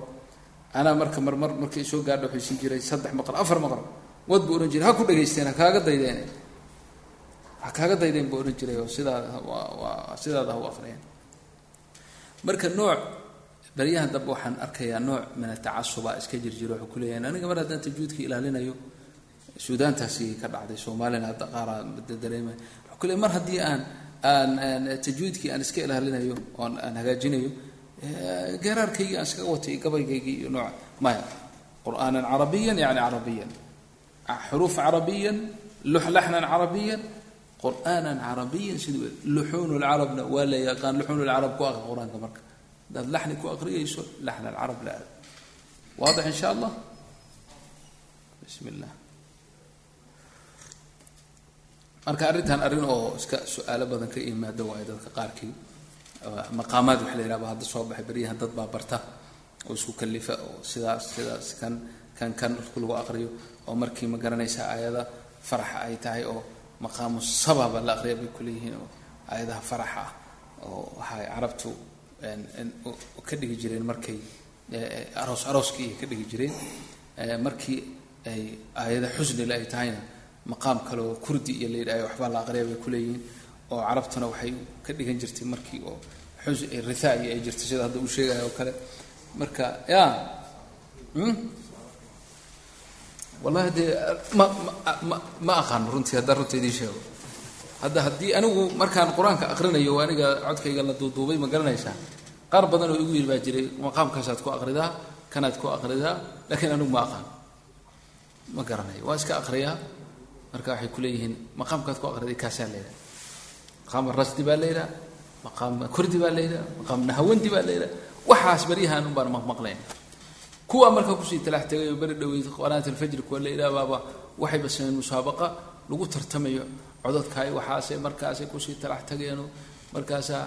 Anaa marka marmar markay soo gaadha waxaysin jiray saddex maqro afar maqro wad buu odhan jiray ha ku dhegaysteen ha kaaga daydeen. Ha kaaga daydeen buu odhan jiray oo sidaada waa sidaada ha u aqriyeen marka nooc baryahan dambe waxaan arkayaa nooc min atacasuba iska jirjiro wuxuu ku leeyahay aniga mar haddaan tajwiidka ilaalinayo suudaantaasi ka dhacday soomaalina hadda qaaraa dareema wuxuu ku leeyahy mar haddii aan aan tajwiidkii aan iska ilaalinayo oon aan hagaajinayo geeraarkaygii aan iskaga watay gabaygaygii iyo nooca maya qur'aanan carabiyan yani carabiyan xuruuf carabiyan laxnan carabiyan qur'aanan carabiyan sidii luxuun lcarabna waa la yaqaan luxuun lcarab ku aqri qur'aanka marka. Haddaad laxni ku aqriyayso laxna alcarab la aad waadix in allah? Bismi illah marka arrintan arrin oo iska su'aalo badan ka yimaado waayo dadka qaarkii maqaamaad waxa la yihahba hadda soo baxay beryahan dad baa barta oo isku kalifa oo sidaas sidaas kan kan kan lagu aqriyo oo markii ma garanaysa aayada faraxa ay tahay oo maqaamu sababa la aqriya bay kuleeyihiin oo aayadaha faraxa ah oo waxay carabtu ka dhigi jireen markay aroos arooskii ka dhigi jireen markii ay aayada xusnile ay tahayna maqaam kale oo kurdi iyo la yidhahyo waxbaa la aqriya bay kuleeyihiin oo carabtuna waxay ka dhigan jirtay markii oo xus ritha ay jirtay sida hadda uu sheegayo oo kale. Marka ya wallahi dee ma ma ma aqaano runtii haddaan runta idiin sheego. Hadda haddii anigu markaan qur'aanka aqrinayo aniga codkayga la duuduubay ma garanaysaa qaar badan oo igu yidhi baa jiray maqaamkaasaad ku aqridaa kanaad ku aqridaa laakiin anigu ma aqaan. Ma garanayo waa iska aqriyaa marka waxay kuleeyihiin maqaamkaad ku aqriday kaasaa la yidhaha maqaam rasdi baa la yidhaha maqaam kurdi baa la yidhaha maqaam nahawandi baa la yidhaha waxaas baryahan un baan maqmaqlayn kuwa marka ku sii talax tegay oo beri dhaweyd qanaat alfajri kuwa la yidhaha baaba waxayba sameen musaabaqa lagu tartamayo cododkaay waxaasay markaasay ku sii talax tageenoo markaasaa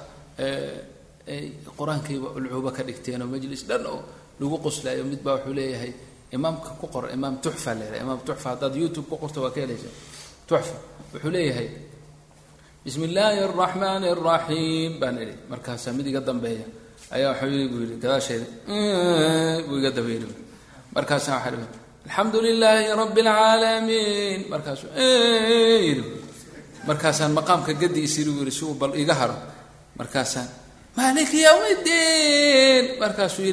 qur'aankayba ulcuuba ka dhigteenoo majlis dhan oo lagu qoslaayo mid baa wuxuu leeyahay imaamka ku qor imaam tuxfa yidhaha imaam tuxfa haddaad youtube ku qorto waa ka helaysaa tuxfa wuxuu leeyahay bismi illaahi araxmaani araxiim baan idhi markaasaa mid iga dambeeya ayaa yidhi buu yidhi gadaasheeda buu iga daba yidhi markaasaa dhihi alxamdu lilaahi rabbi alcaalamiin markaasuu yidhi. Markaasaan maqaamka gadiisiri buu yidhi si bal iga haro. Markaasaan maaliki yawm iddiin markaasuu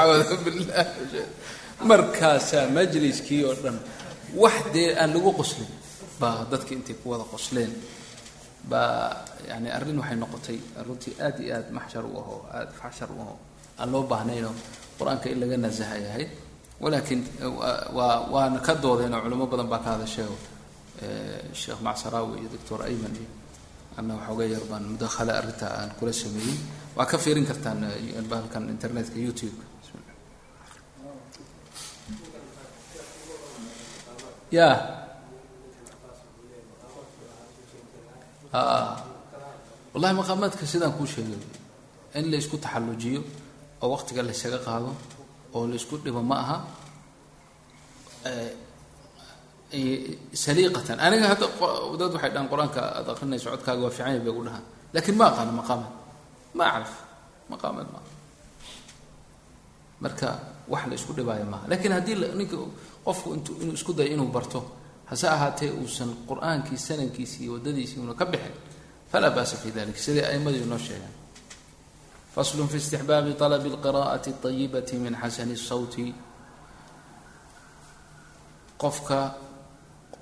acuudu billah markaasaa majliskii oo dhan wax dee aan lagu qoslin baa dadki intay ku wada qosleen baa yani arrin waxay noqotay runtii aad iyo aad maxshar u aho aad faxshar u aho. Aan loo baahnaynoo qur'aanka in laga nasahay ahayd walaakiin waa waana ka doodeen oo culimo badan baa ka hadasheeo sheekh macsaraawi iyo doctor ayman iyo ana waxooga yar baan mudakhala arrinta aan kula sameeyey. Waa ka fiirin kartaan bahalkan internetka youtube-ka. Ya wallahi maqaamaadka sidaan kuu sheegay in la taxallujiyo oo waqtiga laysaga qaado oo la dhibo ma aha saliiqatan. Aniga hadda dad waxay dhahaan qur'aanka aad aqrinayso codkaaga waa fiican yahay bay gu dhahaan. Lakin ma aqaano maqaamaad ma acrif. Maqaamaad ma marka wax la dhibaayo maaha. Lakin haddii ninka qofku int inuu isku dayo inuu barto hase ahaatee uusan qur-aankii sanadkiisi iyo waddadiisii una ka bixin falaa ba'sa fi dalik sidai a'imadii inoo sheegaan faslu fi istixbaabi طalabi اlqira'ati الطayibati min xasani الsawti qofka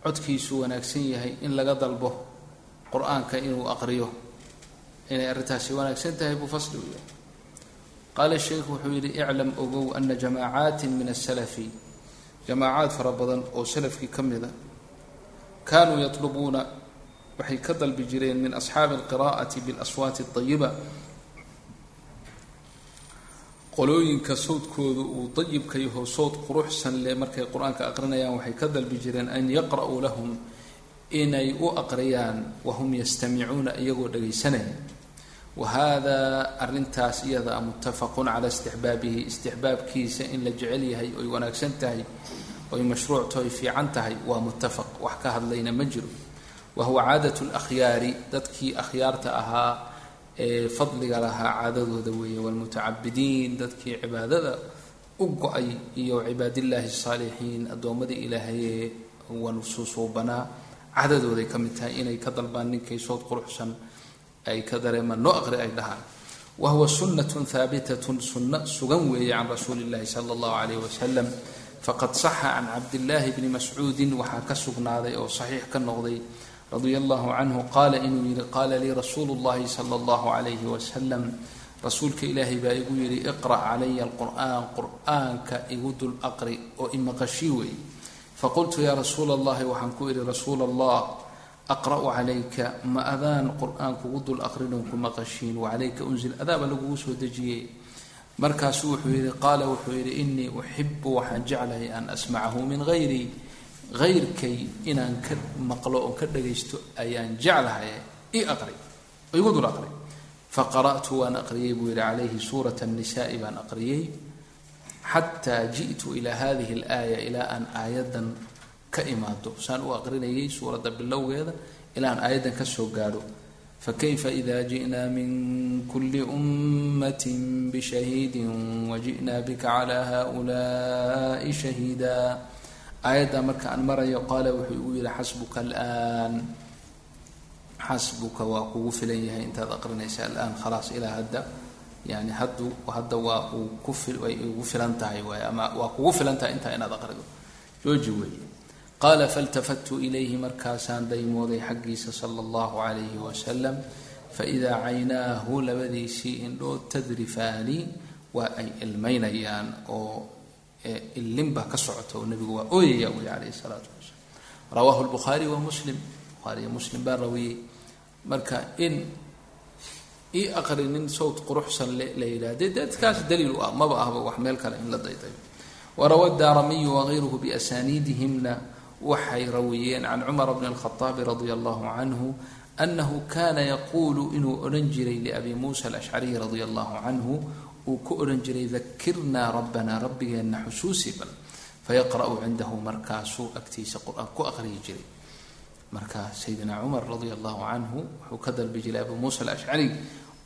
codkiisu wanaagsan yahay in laga dalbo qur-aanka inuu aqriyo inay arrintaasi wanaagsan tahay buu fasli u yahay qaala sheikhu wuxuu yidhi iclam ogow ana jamaacaati min asalafi jamaacaad fara badan oo salafkii ka mida kaanuu yatlubuuna waxay ka dalbi jireen min asxaabi alqira'ati bilaswaati اطayiba qolooyinka sawdkoodu uu dayibka yaho sawd quruxsan leh markay qur'aanka aqrinayaan waxay ka dalbi jireen an yaqra'uu lahum inay u aqriyaan wahum yastamicuuna iyagoo dhagaysanaya wa haadaa arintaas iyadaa muttafaqun calaa istixbaabihi istixbaabkiisa in la jecel yahay oy wanaagsan tahay oy mashruucto oy fiican tahay waa muttafaq. Wax ka hadlayna ma jiro. Wa huwa caadat lakhyaari dadkii akhyaarta ahaa ee fadliga lahaa caadadooda weeye waalmutacabidiin dadkii cibaadada u go'ay iyo cibaadillaahi asaalixiin addoommadii ilaahayee wansusuubanaa cadadooday ka mid tahay inay ka dalbaan ninkay sood quruxsan ay ka dareemaan noo aqri ay dhahaan. Wa huwa sunnatun haabitatun sunno sugan weeye can rasuuli illahi sala allahu calayh wasalam faqad saxa can cabdillaahi bni mascuudin waxaa ka sugnaaday oo saxiix ka noqday radia allahu canhu qaala inuu yihi qaala lii rasuulu llahi sala allahu calayhi wasalam rasuulka ilaahay baa igu yidhi iqra' calaya alqur'aan qur'aanka igu dul aqri oo imaqashii weeye faqultu yaa rasuula allahi waxaan ku idhi rasuula allah aqra'u calayka ma adaan qur'aan kugu dul aqrinon ku maqashiin wacalayka unzil adaaba lagugu soo dejiyey markaasuu wuxuu yidhi qaala wuxuu yidhi inii uxibu waxaan jeclahay an asmacahu min hayrii hayrkay inaan ka maqlo oo ka dhagaysto ayaan jeclahay i aqri. Igu dul aqri. Faqara'tu waan aqriyey buu yidhi calayhi suurata annisaai baan aqriyey. Xataa ji'tu ilaa hadihi alaaya ilaa aan aayaddan ka imaado. Saan u aqrinayay suuradda bilowgeeda ilaa aan aayaddan ka gaadho fakayfa ida ji'na min kuli umat bishahidi waji'na bika cla haؤulaءi shahiida aayadda marka aan marayo qaala wuxuu igu yihi xasbuka alan xasbuka waa kugu filan yahay intaad aqrinaysa alaan khalaas ilaa hadda yani haddu hadda waa uu ku way ugu filan tahay waay ama waa kugu filan tahay intaa inaad aqrido jooji weeye qaala faltafattu ilayhi markaasaan daymooday xaggiisa sala allahu calayhi wasalam faidaa caynaahu labadiisii indhood tadrifaani waa ay ilmaynayaan oo illinba ka socota oo waa ooyaya wuli calayhi salaatu wasalaam rawaahu lbukhaari wa muslim bukhaari iyo muslim baa rawiyey marka in ii aqri sawt quruxsan la yidhahde dadkaas daliil maba ahba wax meel kale in la daydayo warawa daaramiyu wagayruhu biasaniidihimna waxay rawiyeen can cumar bni alkhaaabi radia allahu canhu anahu kana yaquulu inuu odhan jiray liabi muusa alashcariy radia allahu canhu uu ku odhan jiray dakirnaa rabbanaa rabbigeenna xusuusi bal. Fayaqra'u cindahu markaasuu agtiisa qur'aan ku aqriyi jiray. Marka sayidina cumar radia allahu canhu wuxuu ka dalbi jiray abu muusa alashcari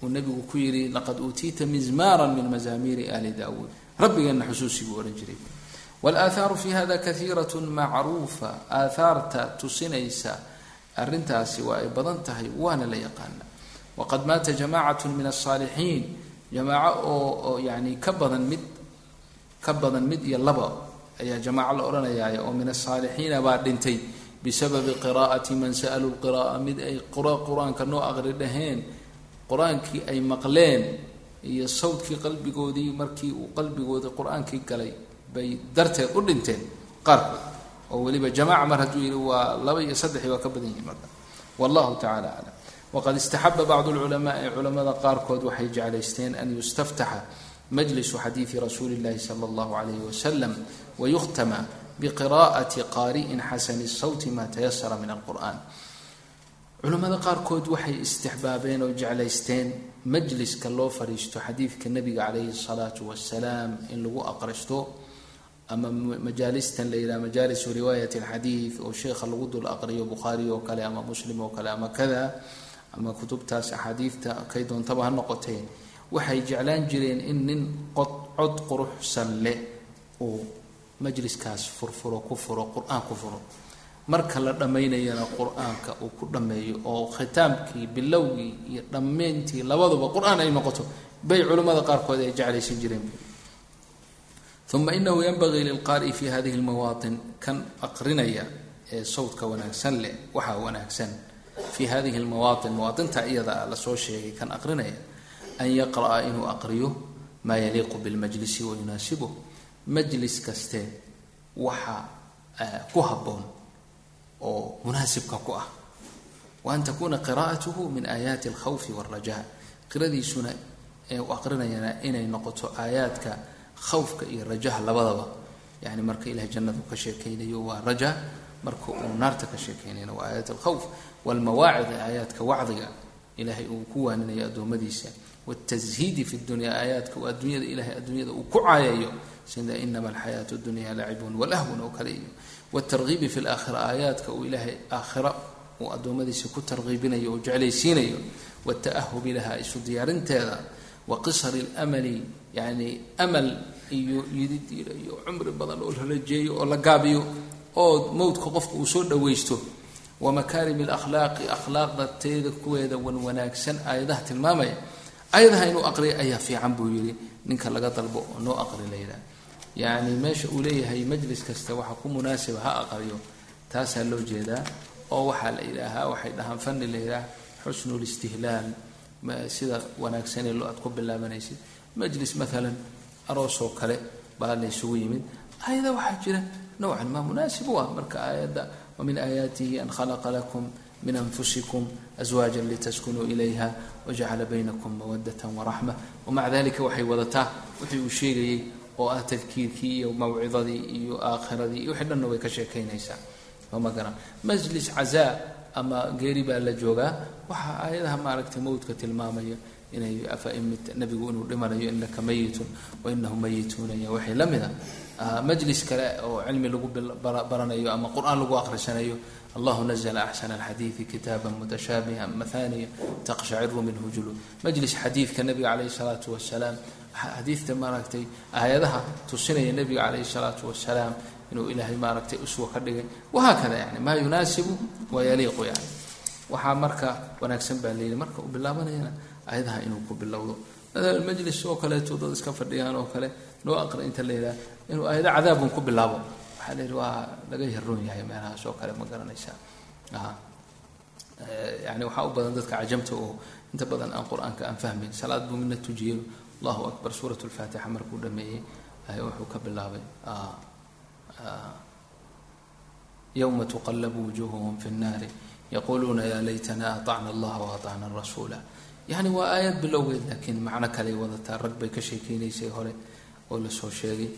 uu nabigu ku yihi laqad uutiita mizmaara min mazaamiiri ali daawuud. Rabbigeenna xusuusi buu odhan jiray walaahaaru fi hada kaiirat macruufa aathaarta tusinaysa arrintaasi waa ay badan tahay waana la yaqaana waqad maata jamacat min asaalixiin jamaaco oo yani ka badan mid ka badan mid iyo laba ayaa jamaaco la odhanayaay oo min asaalixiina baa dhintay bisababi qiraa'ati man sa'aluu lqira'a mid ay qur'aanka noo aqri dhaheen qur'aankii ay maqleen iyo sawdkii qalbigoodii markii uu qalbigoodii qur'aankii galay bay darteed u dhinteen qaarkood. Oo weliba jamaca mar hadduu yihi waa laba iyo saddexi waa ka badan yihiin marka. Wallahu tacala aclam waqad istaxaba bacdu lculamaai culamada qaarkood waxay jeclaysteen an yustaftaxa majlisu xadiidi rasuuli llahi sala allahu alayhi wasalam wayukhtama biqira'ati qaari'in xasani sawti ma tayasara min alqur'an culamada qaarkood waxay istixbaabeen oo jeclaysteen majliska loo fadhiisto xadiidka nabiga calayhi salaatu wasalaam in lagu aqristo ama majaalistan la yidhaha majaalisu riwaayat alxadiid oo sheekha lagu dul aqriyo bukhaari oo kale ama muslim oo kale ama kada ama kutubtaas axaadiidta kay doontaba ha noqotee waxay jeclaan jireen in nin qod cod quruxsan leh uu majliskaas furfuro ku furo qur'aan ku furo. Marka la dhammaynayana qur'aanka uu ku dhammeeyo oo khitaamkii bilowgii iyo dhammeyntii labaduba qur'aan ay noqoto bay culimmada qaarkood ay jeclaysan jireen uma inahu yanbagii lilqaari'i fi hadihi lmawaatin kan aqrinaya ee sawdka wanaagsan leh waxaa wanaagsan fi hadihi lmawaatin mawaatinta iyada la soo sheegay kan aqrinaya an yaqra'a inuu aqriyo maa yaliiqu bilmajlisi wayunaasibuh majlis kaste waxa ku habboon oo munaasibka ku ah wa an takuuna qira'atuhu min aayaati alkhawfi wاlraja qiradiisuna ee u aqrinayana inay noqoto aayaadka khawfka iyo rajaha labadaba. Yani marka ilahay jannadu ka sheekaynayo waa raja marka uu naarta ka sheekaynayna waa aayat alkhawf. Waalmawaacid aayaadka wacdiga ilaahay uu ku waaninayo addoommadiisa. Waaltashiidi fi dunya aayaadka waa adduunyada ilahay adduunyada uu ku caayayo. Sida inama alxayaatu dunya lacibun walahwun oo kale iyo. Waaltargiibi fi laakhira aayaadka uu ilaahay aakhira uu addoommadiisa ku targiibinayo oo jeclaysiinayo. Waalta'ahubi laha isu diyaarinteeda. Wa qisari اlamali yani amal iyo yidid iyo cumri badan oo la rajeeyo oo la gaabiyo oo mowdka qofka uu soo dhawaysto. Wa makaarim اlakhlaaqi akhlaaqda teeda kuweeda wan wanaagsan aayadaha tilmaamaya. Aayadaha inuu aqriya ayaa fiican buu yihi ninka laga dalbo oo noo aqri la yidhaha. Yacni meesha uu leeyahay majlis kasta waxa ku munaasiba ha aqriyo taasaa loo jeedaa oo waxaa la yidhaahaa waxay dhahaan fani la yidhaha xusnu listihlaal sida wanaagsanee lo aad ku bilaabanaysid majlis maalan aroosoo kale baa la ysugu yimid. Aayada waxaa jira nowcan maa munaasib u ah. Marka aayadda wamin aayaatihi an khalaqa lakum min anfusikum aswaaja litaskunuu ilayha wajacala baynakum mawadata waraxma wamaca dalika waxay wadataa wixii uu sheegayey oo ah tadkiirkii iyo mawcidadii iyo aakhiradii iyo wixii dhanna way ka sheekaynaysaa. Sooma garan majlis cazaa ama geeri baa la joogaa. Waxaa aayadaha maaragtay mawdka tilmaamaya inay nebigu inuu dhimanayo inaka mayitun wa inahum mayituuna iyo waxay la mida majlis kale oo cilmi lagu baranayo ama qur'aan lagu aqrisanayo allahu nazla axsana alxadiidi kitaaba mutashaabiha mathaniya taqshaciru minhu juluud majlis xadiidka nabiga calayhi salaatu wasalaam xadiidta maaragtay aayadaha tusinaya nabiga calayhi salaatu wasalaam inuu ilaahay maaragtay uswa ka dhigay. Wahaakada yani maa yunaasibu wayaliiqu yani. Waxaa marka wanaagsan baa layidhi marka uu bilaabanayana ayadaha inuu ku bilowdo. Majlis oo kaleeto dad iska fadhiyaan oo kale noo aqri inta la yidhaha inuu aayado cadaabun ku bilaabo. Waxaa la yidhi waa laga yaroon yahay meelahaas oo kale ma garanaysaa yani waxaa u badan dadka cajamta oo inta badan aan qur'aanka aan fahmayn salaad buu midna tujiyo. Allahu akbar suurat lfaatixa markuu dhameeyey wuxuu ka bilaabay. Yowma tuqalabu wujuuhuhum fi nnaari yaquluuna ya laytana aطacna allaha waatacna rasuula yani waa aayad bilowgeed laakiin macno kaley wadataa. Rag bay ka sheekeynaysay hore oo la soo sheegay.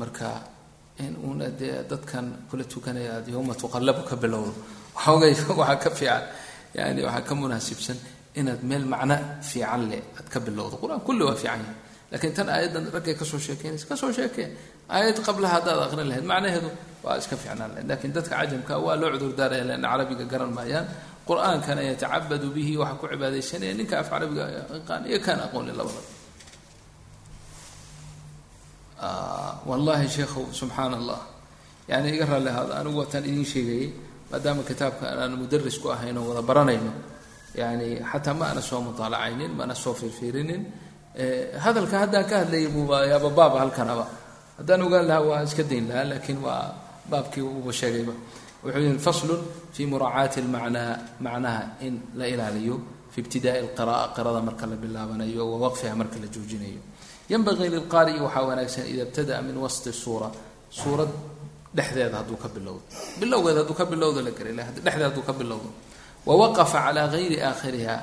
Marka in uuna dee dadkan kula tukanaya aad yowma tuqalabu ka bilowdo waxoogay waxaa ka fiican. Yani waxaa ka munaasibsan inaad meel macno fiican leh aad ka bilowdo. Qur'aan kulli waa fiican yahay. Lakiin tan aayaddan raggay ka soo sheekeynaysa ka soo sheekee aayad qablaha haddaad aqrin lahayd macnaheedu waa iska fiicnaan lahayd lakiin dadka cajamka waa loo cudurdaaraya leanna carabiga garan maayaan qur'aankana yatacabadu bihi waxaa ku cibaadaysanaya ninka af carabiga yaqaan iyo kaan aqooni labada wallahi sheekhu subxaan allah yani iga raalli ahaado anigu wataan idiin sheegayay maadaama kitaabka aan mudaris ku ahayn oo wada baranayno yani xataa ma ana soo mutaalacaynin ma soo fiirfiirinin hadalka haddaan ka hadlayay buuba yaaba halkanaba. Haddaan ogaan lahaa waa iska dayn lahaa laakiin waa baabkii uuba sheegayba wuxuu yihi faslun fi muraacaati lmacnaa macnaha in la ilaaliyo fi ibtidaai lqira'a qirada marka la bilaabanayo wa marka la joojinayo. Yanbagii lilqaari'i waxaa wanaagsan ida ibtada'a min wasti suura suurad dhexdeeda hadduu ka bilowdo. Bilowgeeda hadduu ka bilowdo la gari dhexdeeda hadduu ka bilowdo. Wawaqafa calaa gayri aakhiriha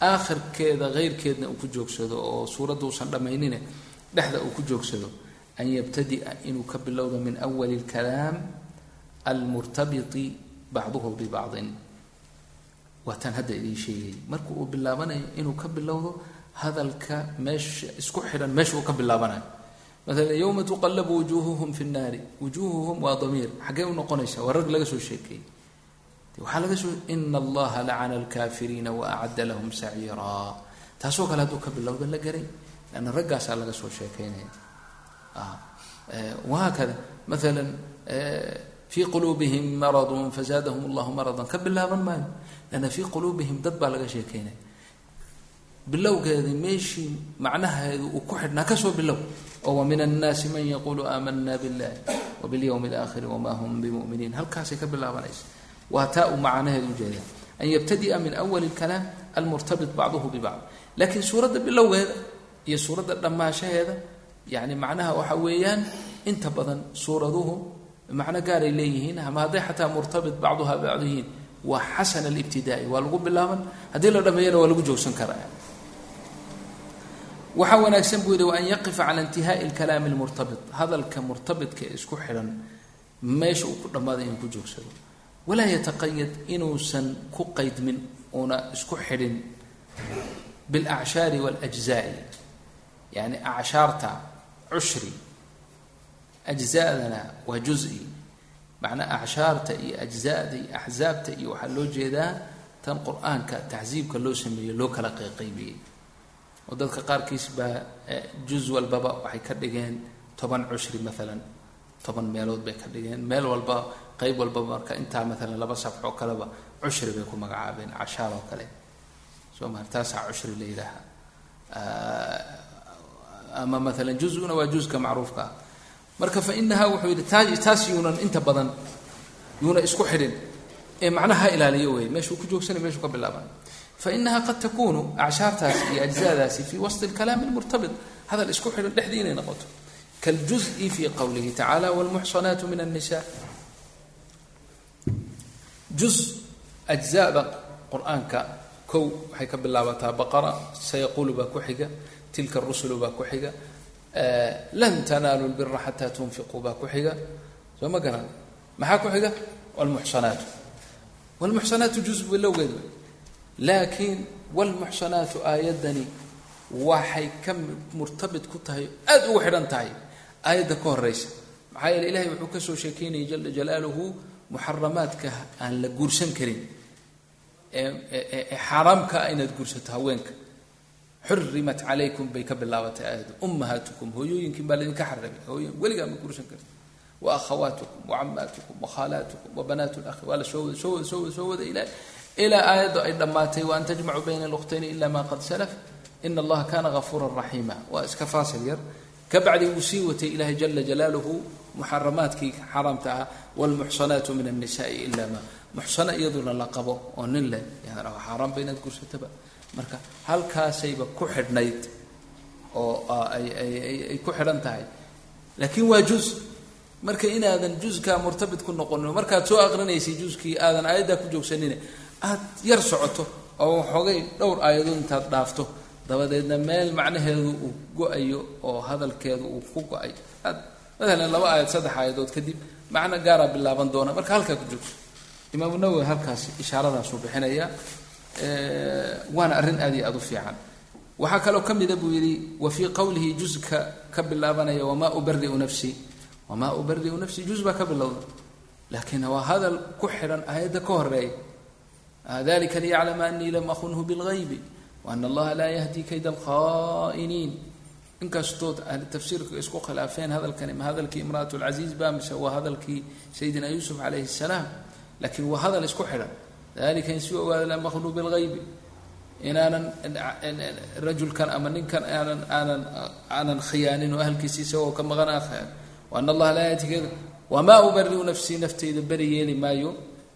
aakhirkeeda heyrkeedna uu ku joogsado oo suuradda uusan dhammaynine dhexda uu ku joogsado an yabtadi'a inuu ka bilowdo min awali lkalaam almurtabiti bacduhu bibacdin waa tan hadda idiin sheegay marka uu bilaabanayo inuu ka bilowdo hadalka meesha isku xidhan meesha uu ka bilaabanayo maala yowma tuqalabu wujuuhuhum fi nnaari wujuuhuhum waa damiir xaggee u noqonaysa waa rag laga soo sheekeeyey waxaa laga soo ina allaha lacana alkaafiriina waacadda lahum saciiraa taasoo kale hadduu ka bilowda la garay lanna raggaasaa laga soo sheekeynaya wahaakada maala fii quluubihim maradun fazaadahum allahu maradan. Ka bilaaban maayo. Lanna fii quluubihim dad baa laga sheekeynaya bilowgeedi meeshii macnaheedu uu ku xidhnaa ka soo bilow. Oo wa min annaasi man yaquulu aamanaa billahi wa bilyowmi alaakhiri wamaa hum bimuminiin. Halkaasay ka bilaabanaysa waa taa uu macnaheedu ujeeda an yabtadia min awali اlkalaam almurtabit bacduhu bibacd laakiin suuradda bilowgeeda iyo suuradda dhammaanshaheeda yani macnaha waxa weeyaan inta badan suuraduhu macno gaaray leeyihiin ama hadday xataa murtabit bacduha bacdu yihiin waa xasan alibtidaai waa lagu bilaaban. Haddii la dhameeyana waa lagu joogsan karaa waxaa wanaagsan buu yihi wa an yaqifa cala intihaai lkalaami lmurtabit hadalka murtabitka ee isku xidhan meesha uu ku dhammaaday inuu ku joogsado. Walaa yataqayad inuusan ku qaydmin uuna isku xidhin biاlacshaari waاljzaai yani acshaarta cushri ajzadana waa juzi macnaa acshaarta iyo ajzada iyo axzaabta iyo waxaa loo jeedaa tan qur'aanka taxsiibka loo sameeyo loo kala qayqaybiyey oo dadka qaarkiis baa juz walbaba waxay ka dhigeen toban cushri maalan toban meelood bay ka dhigeen. meel walba qeyb walbaba marka intaa maalan laba safx oo kaleba cushri bay ku magacaabeen cashaar oo kale. soo ma taasaa cushri la yidhaaha. ama maalan juzuna waa juzka macruufka ah marka fa inaha wuxuu yidhi taa taas yuunan inta badan yuuna isku xidhin ee macnaha ha ilaaliyo wey meeshuu ku joogsanay meshuu ka bilaaban fainaha qad takunu acshaartaasi iyo ajzadaasi fi wasط اlkalaami اlmurtabit hadal isku xidhan dhexdii inay noqoto kاljuزءi fi qowlihi tacala wاlmuxsanaat min الnisa juz ajzada qur-aanka kow waxay ka bilaabataa baqara sayaqulu baa ku xiga tilka rusulu baa ku xiga lan tanaalu lbira xataa tunfiquu baa ku xiga? Soo ma garan maxaa ku xiga? Wlmuxsanaatu wlmuxsanaatu juz bilowgeed laakiin wlmuxsanaatu aayaddani waxay ka murtabit ku tahay aada ugu xidhan tahay aayadda ka horeysa maxaa yeele ilahay wuxuu ka soo sheekeynayay jala jalaaluhu muxaramaadka aan la guursan karin. Ee xaaraamka inaad guursato haweenka xurimat calaykum bay ka bilaabatay aayaddu ummahaatukum hooyooyinkin baa laydinka xaramay hooyo weligaa ma guursan karti wa akhawaatukum wa camaatukum wa khaalaatukum wa banaat lakhi waa la soo wada soo wada ilaa ilaa aayaddu ay dhammaatay wa an tajmacuu bayna alukhtayni ila ma qad salaf ina allaha kana gafuuran raxiima waa iska faasil yar kabacdi wuu sii watay ilahay jala jalaaluhu muxaramaadkii xaaraamta ah wlmuxsanaatu min annisaai ila ma muxsano iyaduna la qabo oo nin leh yani xaaraanba inaad gursataba marka halkaasayba ku xidhnayd oo ay ku xidhan tahay. Laakiin waa juz marka inaadan juzkaa murtabit ku noqonin markaad soo aqrinaysay juzkii aadan aayaddaa ku joogsanine aad yar socoto oo waxoogay dhowr aayadood intaad dhaafto dabadeedna meel macnaheedu uu go'ayo oo hadalkeedu uu ku go'ay. Aad maalan laba aayad saddex aayadood kadib macno gaaraa bilaaban doona. Marka halkaa ku joogso. Imaamu nawowi halkaas ishaaradaasuu bixinaya waana arrin aad iyo aad u fiican. Waxaa kaloo ka mida buu yidhi wa fii qowlihi juzka ka bilaabanaya wamaa ubariu nafsii wamaa ubariu nafsii juz baa ka bilowda laakiin waa hadal ku xidhan aayadda ka horreeya dalika liyaclama anii lam akunhu bilgaybi waana allaha laa yahdi kayda alkha'iniin inkastood tafsiirka isku khilaafeen hadalkani ma hadalkii imraat lcasiiz ba mise waa hadalkii sayidina yuusuf calayhi salaam laakiin waa hadal isku xidhan dalika in si ogaada lam akunhu bilgaybi inaanan rajulkan ama ninkan aanan aanan aanan khiyaanin oo ahalkiisi isagoo ka maqan aan khiyaan waana allaha laa yahdi kayda wamaa ubariu nafsii naftayda beri yeeli maayo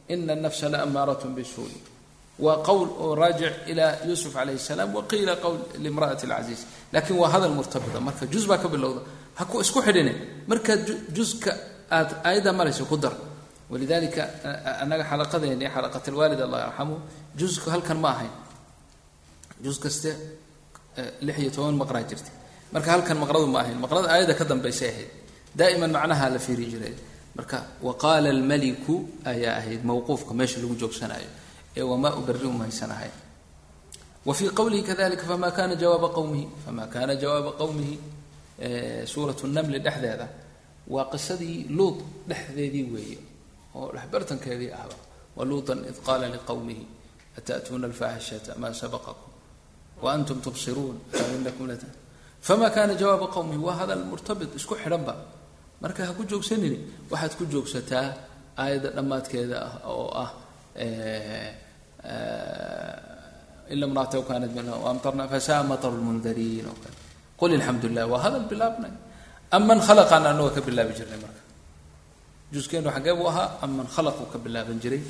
ina nafsa la amaarat bisuui waa qowl oo raajic ila yuusuf calayhi salaam waqiila qowl limraati lcasiiz laakiin waa hadal murtabita marka juz baa ka bilowda ha ku isku xidhine markaad juska aad aayadda marayso ku dar walidalika anaga xalaqadeeni xalaqat alwaalid allah yarxamu jusku halkan ma ahayn juz kaste lix iyo toban maqraa jirta marka halkan maqradu ma ahayn maqrada aayadda ka dambaysay ahayd daa'iman macnaha la fiiri jiray marka waqaala almaliku ayaa ahayd mawquufka meesha lagu joogsanayo ee wamaa ubariu mahaysan ahayn wa fii qowlihi kadalika kana jawaaba qowmihi fama kana jawaaba qowmihi suurat namli dhexdeeda waa qisadii luud dhexdeedii weeye oo dhexbartankeedii ahba waluutan id qaala liqowmihi ata'tuuna alfaaxishata ma sabaqakum? Waantum tubsiruun? Inakum la fama kana jawaaba qowmihi waa hadal murtabit isku xidhanba marka ha ku joogsanini waxaad ku joogsataa aayadda dhammaadkeeda ah oo ah ila mraataw kaanat amtarna fasaa mataru lmundariin qul alxamdu lilah waa hadal bilaabnay. Aman khalaqan anagoo ka bilaabi jirnay marka juskeenu xaggee buu ahaa aman khalaquu ka bilaaban jiray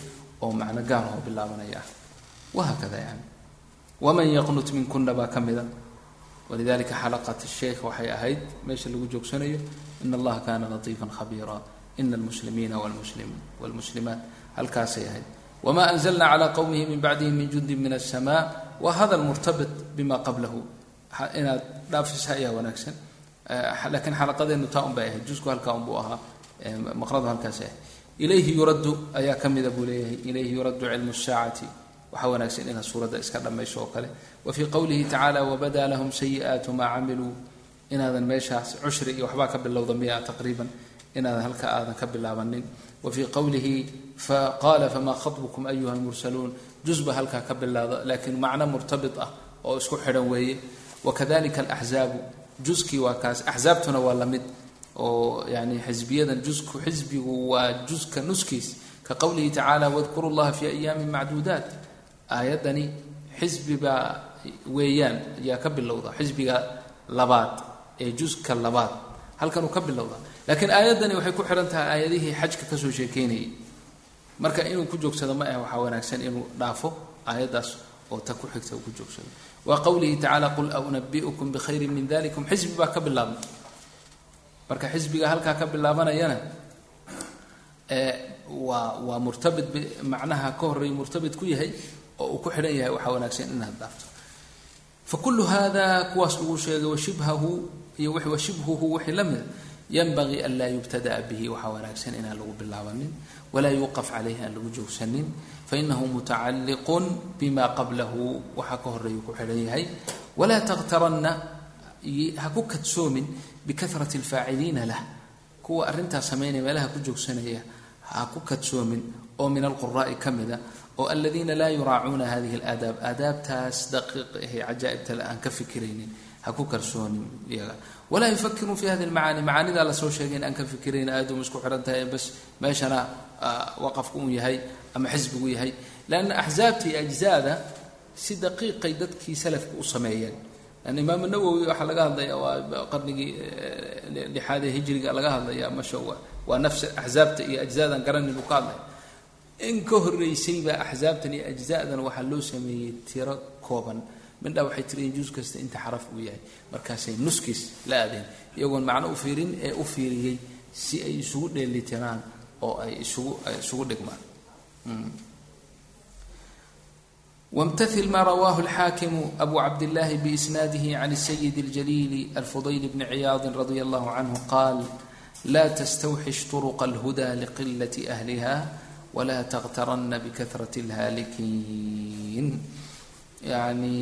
oo macno gaar oo bilaabanaya ah wahaakada yani waman yaqnut minkuna baa ka mida walidalika xalaqat sheikh waxay ahayd meesha lagu joogsanayo in allaha kana latiifan khabiira ina almuslimiina wlmuslimaat halkaasay ahayd wma anzlna clى qowmihi min bacdihi min jundi min الsma waa hadal murtabit bima qablahu inaad dhaafisa ayaa wanaagsan lakiin xalaqadeenu taa un bay ahayd jusku halkaa un buu ahaa maqradu halkaas ah ilayhi yuraddu ayaa ka mida buu leeyahay. Ilayhi yuraddu cilmu saacati waxaa wanaagsan inaad suuradda iska dhammayso oo kale. Wa fii qowlihi tacaala wabadaa lahum sayi'aatu maa camiluu. Inaadan meeshaas cushri iyo waxbaa ka bilowda miyaa taqriiban. Inaadan halka aadan ka bilaabanin. Wa fii qowlihi faqaala famaa khatbukum ayuha lmursaluun jusba halkaa ka bilaada laakiin macno murtabit ah oo isku xidhan weeye. Wakadalika alaxzaabu juskii waa kaas. Axzaabtuna waa la mid oo yani xisbiyadan jusku xisbigu waa juska nuskiis ka qowlihi tacala wadkuru llaha fi ayaami macduudaat aayaddani xisbibaa weeyaan ayaa ka bilowda xisbiga labaad ee juska labaad halkanuu ka bilowda. Laakiin aayaddani waxay ku xidhan tahay aayadihii xajka ka soo sheekeynayay. Marka inuu ku joogsado ma ah waxaa wanaagsan inuu dhaafo aayaddaas oo ta ku xigta uu ku joogsado. Wa qowlihi tacala qul aunabiukum bikhayri min dalikum xisbi baa ka bilaabna marka xisbiga halkaa ka bilaabanayana waa waa murtabit macnaha ka horreeya murtabit ku yahay oo uu ku xidhan yahay waxaa wanaagsan inaad dhaafto fakulu hada kuwaas lagu sheegay washibhahu iyo washibhuhu wixii la mida yanbagii an laa yubtadaa bihi waxaa wanaagsan inaan lagu bilaabanin walaa yuuqaf calayhi aan lagu joogsanin fainahu mutacalliqun bima qablahu waxaa ka horeeyu ku xidhan yahay walaa takhtaranna ha ku kadsoomin bikahrati alfaaciliina lah. Kuwa arrintaas samaynaya meelaha ku joogsanaya ha ku kadsoomin oo min alquraa'i ka mida oo aladiina laa yuraacuuna hadihi alaadaab. Aadaabtaas daqiiq cajaa'ibta aan ka fikiraynin ha ku kalsoonin iyaga. Walaa yufakiruu fi hadi lmacaani macaanidaa la soo sheegay in aan ka fikirayn aadum isku xihan tahay bas meeshana waqafku uu yahay ama xisbigu yahay. Leanna axzaabta iyo ajzaada si daqiiqay dadkii salafka u sameeyeen imaam nawowi waxaa laga hadlaya waa qarnigii lixaad ee hijriga laga hadlaya masha waa nafs axzaabta iyo ajzaadan garanin uu ka hadlaya in ka horreysayba axzaabtan iyo ajza'dan waxaa loo sameeyey tiro kooban. Mindhaa waxay tiriyeen juus kasta inta xaraf uu yahay. Markaasay nuskiis la aadeen. Iyagoon macno u fiirin ee u fiiriyey si ay isugu dheelitiraan oo ay isugu isugu dhigmaan wاmtaثil ma rawaahu اlxaakimu abu cabdاllahi biisnaadihi can الsayid اljaliil alfudayl bni ciyaadi radi allahu canhu qaal la tstawxish طرqa اlhuda liqilaة أhliha wla tkhtarana bkahraة اlhaalikiin yani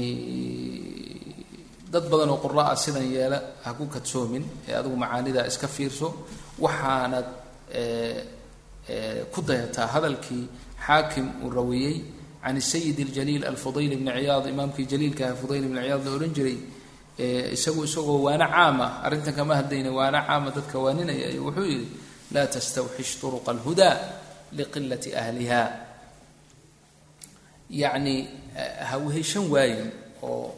dad badan oo qura'a sidan yeela ha ku kadsoomin ee adigu macaanidaa iska fiirso waxaanad ku dayataa hadalkii xaakim uu rawiyey can sayid اljaliil alfudayl bni ciyaad imaamkii jaliilkaah fudayl bni ciyaad la odhan jiray isagu isagoo waano caama arrintan kama hadlayna waano caama dadka waaninaya ayuu wuxuu yihi laa tastawxish طرqa اlhuda liqilati ahliha yacni ha weheshan waayin oo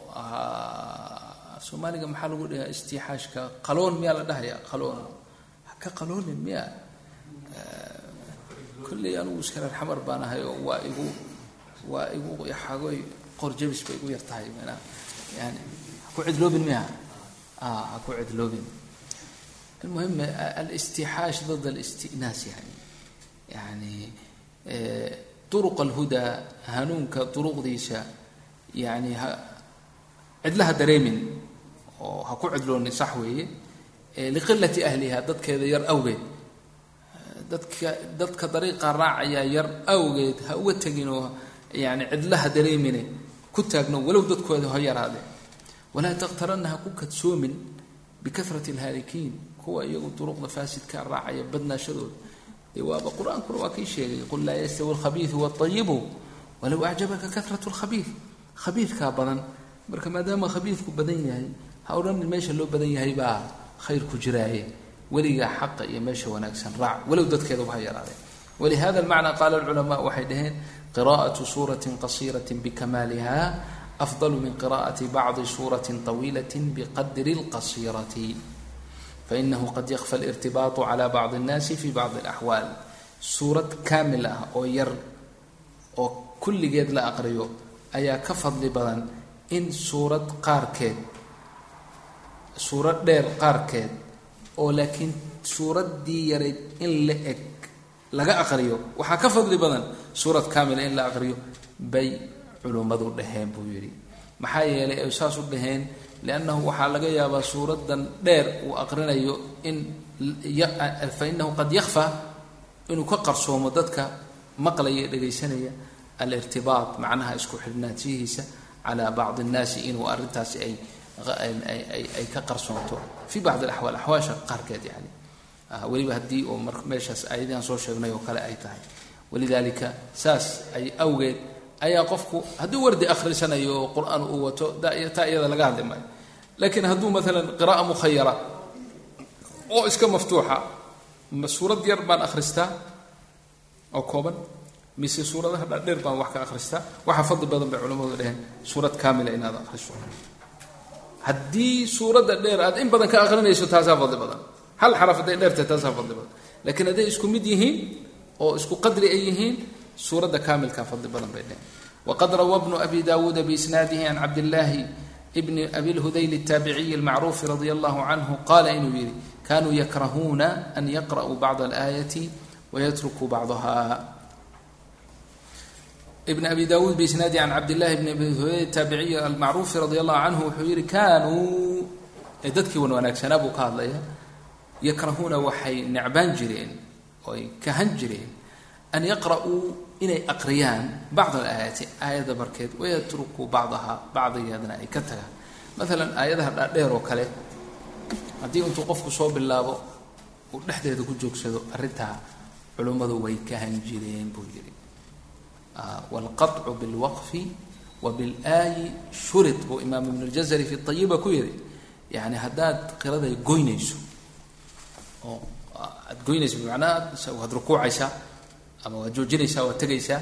soomaaliga maxaa lagu dhahaa istixaashka qaloon miyaa la dhahaya qaloon haka qaloonin miya kolley anugu iska reer xamar baan ahay oo waa igu waa igu xagoy qorjabis bay igu yar tahay mana yani haku cidloobin miha ah, haku cidloobin. Almuhim ah, alistixaash dad alistinaas yani eh, yani duruq alhudaa hanuunka duruqdiisa yani ha cidlaha dareemin oo ha ku cidloonin sax weeye eh, liqilati ahliha dadkeeda yar awgeed. Eh, dadka dadka dariiqa raacayaa yar awgeed ha uga teginoo yani cidlaha dareemine ku taagno walow dadkooda ha yaraade walaa تkhtarana ha ku kadsoomin bikahrati اlhaalikiin kuwa iyagu duruqda faasidka raacaya badnaashadooda waaba qur'aankuna waa kii sheegay qul laa yastawi alkhabiidu waalayibu walow acjabaka kahratu lkhabiid khabiidkaa badan marka maadaama khabiidku badan yahay ha odhanin meesha loo badan yahay baa khayr ku jiraaye weligaa xaqa iyo meesha wanaagsan raac walow dadkeedaba ha yaraadeen walihada almacnaa qaala alculamaa waxay dhaheen qiraa'atu suuratin qasiiratin bikamaaliha afdalu min qiraa'ati bacdi suuratin طawiilatin biqadri اlqasiirati fainahu qad yakfa alirtibaatu cala bacdi اnnaasi fi bacdi اlaxwaal suurad kaamil ah oo yar oo kulligeed la aqriyo ayaa ka fadli badan in suurad qaarkeed suurad dheer qaarkeed oo laakiin suuraddii yarayd in la eg laga aqriyo waxaa ka fadli badan suurad kaamila in la aqriyo bay culummadu dhaheen buu yidhi. Maxaa yeelay ay saas u dhaheen liannahu waxaa laga yaabaa suuraddan dheer uu aqrinayo in fa inahu qad yakfa inuu ka qarsoomo dadka maqlaya ee dhegaysanaya alirtibaat macnaha isku xidhnaanshihiisa calaa bacdi اnnaasi inuu arrintaasi ay ay ka qarsoonto fi bacdi alaxwaal axwaasha qaarkeed yani weliba haddii oo meeshaas aayadihan soo sheegnay oo kale ay tahay. Walidaalika saas ay awgeed ayaa qofku hadduu wardi akhrisanayo oo qur'aan uu wato taa iyada laga hadli maayo. Laakiin hadduu maalan qira'a mukhayara oo iska maftuuxa ma suurad yar baan akhristaa? Oo kooban? Mise suuradaha dhaadheer baan wax ka akhristaa? Waxaa fadli badan bay culamadu dhaheen suurad kaamila inaad akhriso. Haddii suuradda dheer aad in badan ka aqrinayso taasaa fadli badan hal xaraf hadday dheertahay taas ha fadli badan. Laakiin hadday isku mid yihiin oo isku qadri ay yihiin suuradda kaamilkaa fadli badan bay dhehen waqad rawa bnu abi daawuuda biisnaadihi can cabdillaahi bni abilhudayl اtaabiciyi اlmacruufi radi allahu canhu qaala inuu yidhi kanuu yakrahuuna an yaqra'uu bacda alaayati wayatrukuu bacdaha. Ibn abi dawuud bisnaadi can cabdillahi bn abi hudayl taabiciyi almacruufi radi allahu canhu wuxuu yihi kanuu ee dadkii wan wanaagsanaa buu ka hadlaya yakrahuuna waxay necbaan jireen oo ay kahan jireen an yaqra'uu inay aqriyaan bacd alaayaati aayadda barkeed wayatrukuu bacdahaa bacdigeedna ay ka tagaan. Maalan aayadaha dhaadheer oo kale haddii intuu qofku soo bilaabo uu dhexdeeda ku joogsado arrintaa culummadu way kahan jireen buu yidhi. Waalqaطcu bilwaqfi wa bilaayi shurid buu imaam ibn اljazari fi ayiba ku yidhi. Yani haddaad qiraday goynayso oo aad goynaysa bimacnaa waad rukuucaysaa ama waad joojinaysaa waad tegaysaa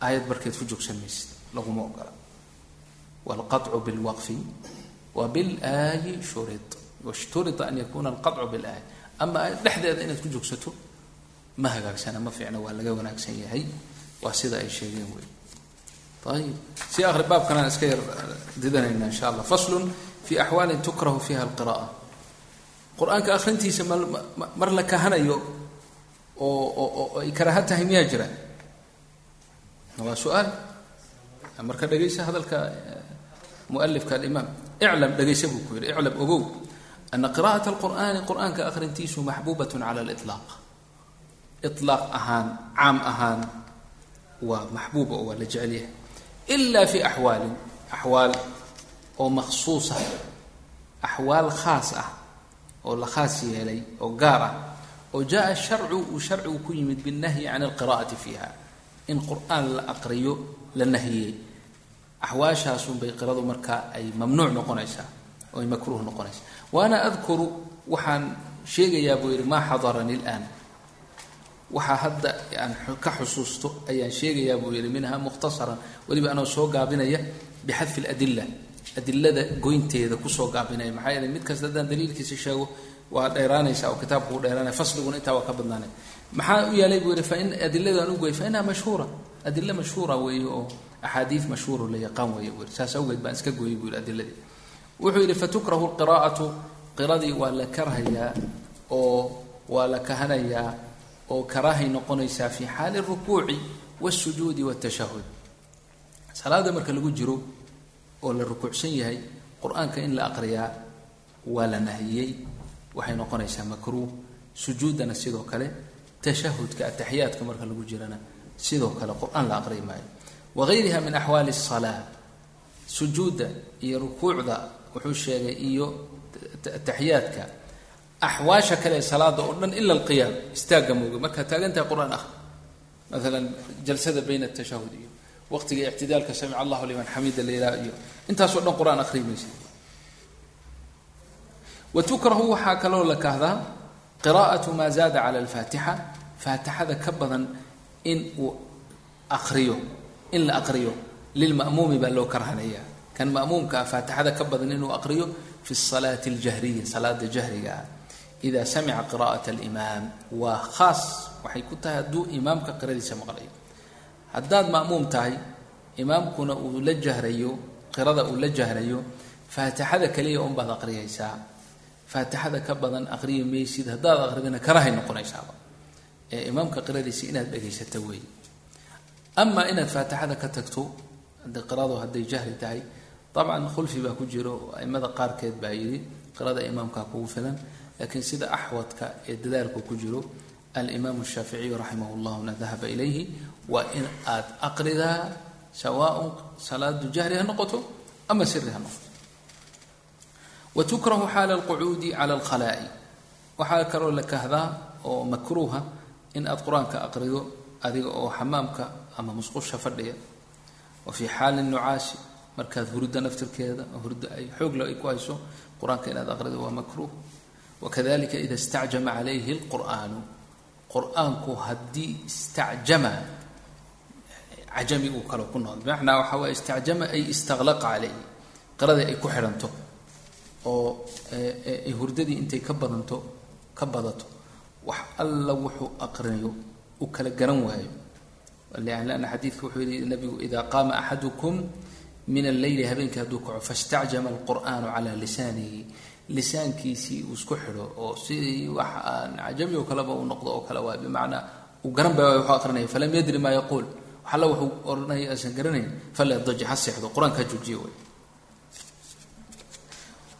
aayad barkeed ku joogsan maysid laguma ogola. Waalqacu bilwaqfi wa bilaayi shuri washturia an yakuuna alqacu bilaayi ama aayad dhexdeeda inaad ku joogsato ma hagaagsana ma fiicna waa laga wanaagsan yahay. Waa sida ay sheegeen wey ayib si ari baabkanaan iska yar eh, didanaynaa insha allah. Faslun fi axwaalin tukrahu fiha alqira'a qur'aanka akrintiisa ma mar la kahanayo oo ay karaaha tahay miyaa jira? Waa su'aal? Marka dhegaysa hadalka mualifka alimaam. Iclam dhegaysa buu ku yidhi. Iclam ogow. Ana qira'at alqur'aani qur'aanka akrintiisu maxbuubat cala aliطlaaq ilaaq ahaan caam ahaan waa maxbuuba oo waa la jecel yahay. Ila fi axwaalin axwaal oo maksuusa axwaal khaas ah oo la khaas yeelay oo gaar ah oo jaa sharcu uu sharcigu ku yimid binnahyi can alqira'ati fiiha. In qur'aan la aqriyo la nahiyey axwaashaasunbay qiradu markaa ay mamnuuc noqonaysaa oo ay makruuh noqonaysaa. Waana adkuru waxaan sheegayaa buu yidhi maa xadarani ilaan waxaa hadda aan ka xusuusto ayaan sheegayaa buu yihi minha mukhtasaran. Weliba anoo soo gaabinaya bixadfi ladila adilada goynteeda ku soo gaabinaya. Maxaa yeele mid kasta haddaan daliilkiisa sheego waa dheeraanaysa oo kitaabku u dheeraanaya. Fasliguna intaa waa ka badnaanay maxaa u yaalay buu yidhi fain adiladan u goy fa innaha mashhuura. Adilo mashhuura weeye oo axaadiid mashhuuro la yaqaan weeye buu yidhi. Saas awgeed baan iska gooyey buu yidhi adiladii wuxuu yidhi fatukrahu lqiraa'atu. Qiradii waa la karhayaa oo waa la kahanayaa oo karaahay noqonaysaa fi xaali rukuuci wاsujuudi wاtashahud salaada marka lagu jiro oo la rukuucsan yahay qur'aanka in la aqriyaa waa la nahiyey waxay noqonaysaa makruuh. Sujuuddana sidoo kale tashahudka ataxiyaadka marka lagu jirana sidoo kale qur'aan la aqriyi maayo. Wagayriha min axwaali الsalaa sujuudda iyo rukuucda wuxuu sheegay iyo ataxiyaadka axwaasha kale salaada oo dhan ila alqiyaam istaagga mooga. Markaad taagantahay qur'aan ah maalan jalsada bayna atashahud iyo waqtiga ictidaalka samic allahu liman xamida la yidhaha iyo intaasoo dhan qur'aan akhriyi maysa wa tukrahu waxaa kaloo la kahdaa qiraa'atu maa zaada cala alfaatixa faatixada ka badan in uu aqriyo in la aqriyo lilma'muumi baa loo karhanaya kan ma'muumka ah faatixada ka badan inuu aqriyo fi salaati aljahriya salaada jahriga ah. Ida samica qira'at alimaam waa khaas waxay ku tahay hadduu imaamka qiradiisa maqlayo. Haddaad ma'muum tahay imaamkuna uu la jahrayo qirada uu la jahrayo faatixada kaliya unbaad aqriyaysaa. Faatixada ka badan aqriyi maysid haddaad aqridina karahay noqonaysaaba. Ee imaamka qiradiisa inaad dhegaysato weey amaa inaad faatixada ka tagto hadda qiradu hadday jahri tahay dabcan khulfi baa ku jiro aimada qaarkeed baa yidhi qirada imaamkaa kugu filan. Laakiin sida axwadka ee dadaalku ku jiro alimaamu shaaficiyu raximah llahuna dahaba ilayhi waa in aad aqridaa sawaaun salaadu jahri ha noqoto ama siri ha noqoto wa tukrahu xaala alqucuudi cala alkhalaa'i waxaa kaloo la kahdaa oo makruuha in aad qur'aanka aqrido adiga oo xamaamka ama musqusha fadhiya wa fii xaali nucaasi markaad hurudda naftirkeeda hurdo ay xoogla ay ku hayso qur'aanka inaad aqrido waa makruuh wakadalika ida istacjama calayhi lqur'aanu qur'aanku haddii istacjama cajami uu kalo ku noqdo bimacnaa waxaa waye istacjama ay istaqlaqa calayhi qiradii ay ku xidhanto oo ay hurdadii intay ka badanto ka badato wax alla wuxuu aqrinayo uu kala garan waayo. Lanna xadiidka wuxuu yihi nabigu ida qaama axadukum min alleyli habeenkii hadduu kaco fastacjama alqur'aanu calaa lisaanihi. Lisaankiisii uu isku xidho oo sidii wax aan cajami oo kaleba uu noqdo oo kale waay bimacnaa uu garan ba wuxuu aqrinaya falam yadri maa yaquul wax alla wuxuu odhanaya aysan garanayn falyadaji ha seexdo qur'aanka ha way.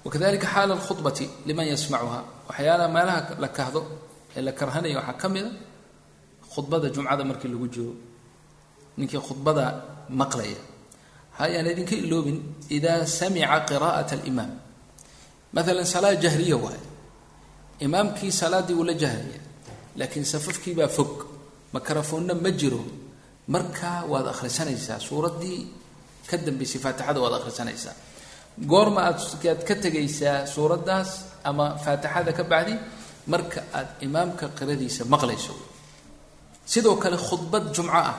Wakadalika xaala alkhudbati liman yasmacuha waxyaalaha meelaha la kahdo ee la karhanaya waxaa ka mida khudbada jumcada markii lagu jiro ninkii khudbada maqlaya. Hayaan idinka iloobin idaa samica qiraa'at alimaam. Maalan salaad jahriya waaye. Imaamkii salaaddii uu la jahraya laakiin safafkii baa fog. Makarafoonna ma jiro markaa waad akhrisanaysaa suuraddii ka dambaysay faatixada waad akhrisanaysaa. Goorma aad aad ka tegaysaa suuraddaas ama faatixada ka bacdi marka aad imaamka qiradiisa maqlayso. Sidoo kale khudbad jumco ah.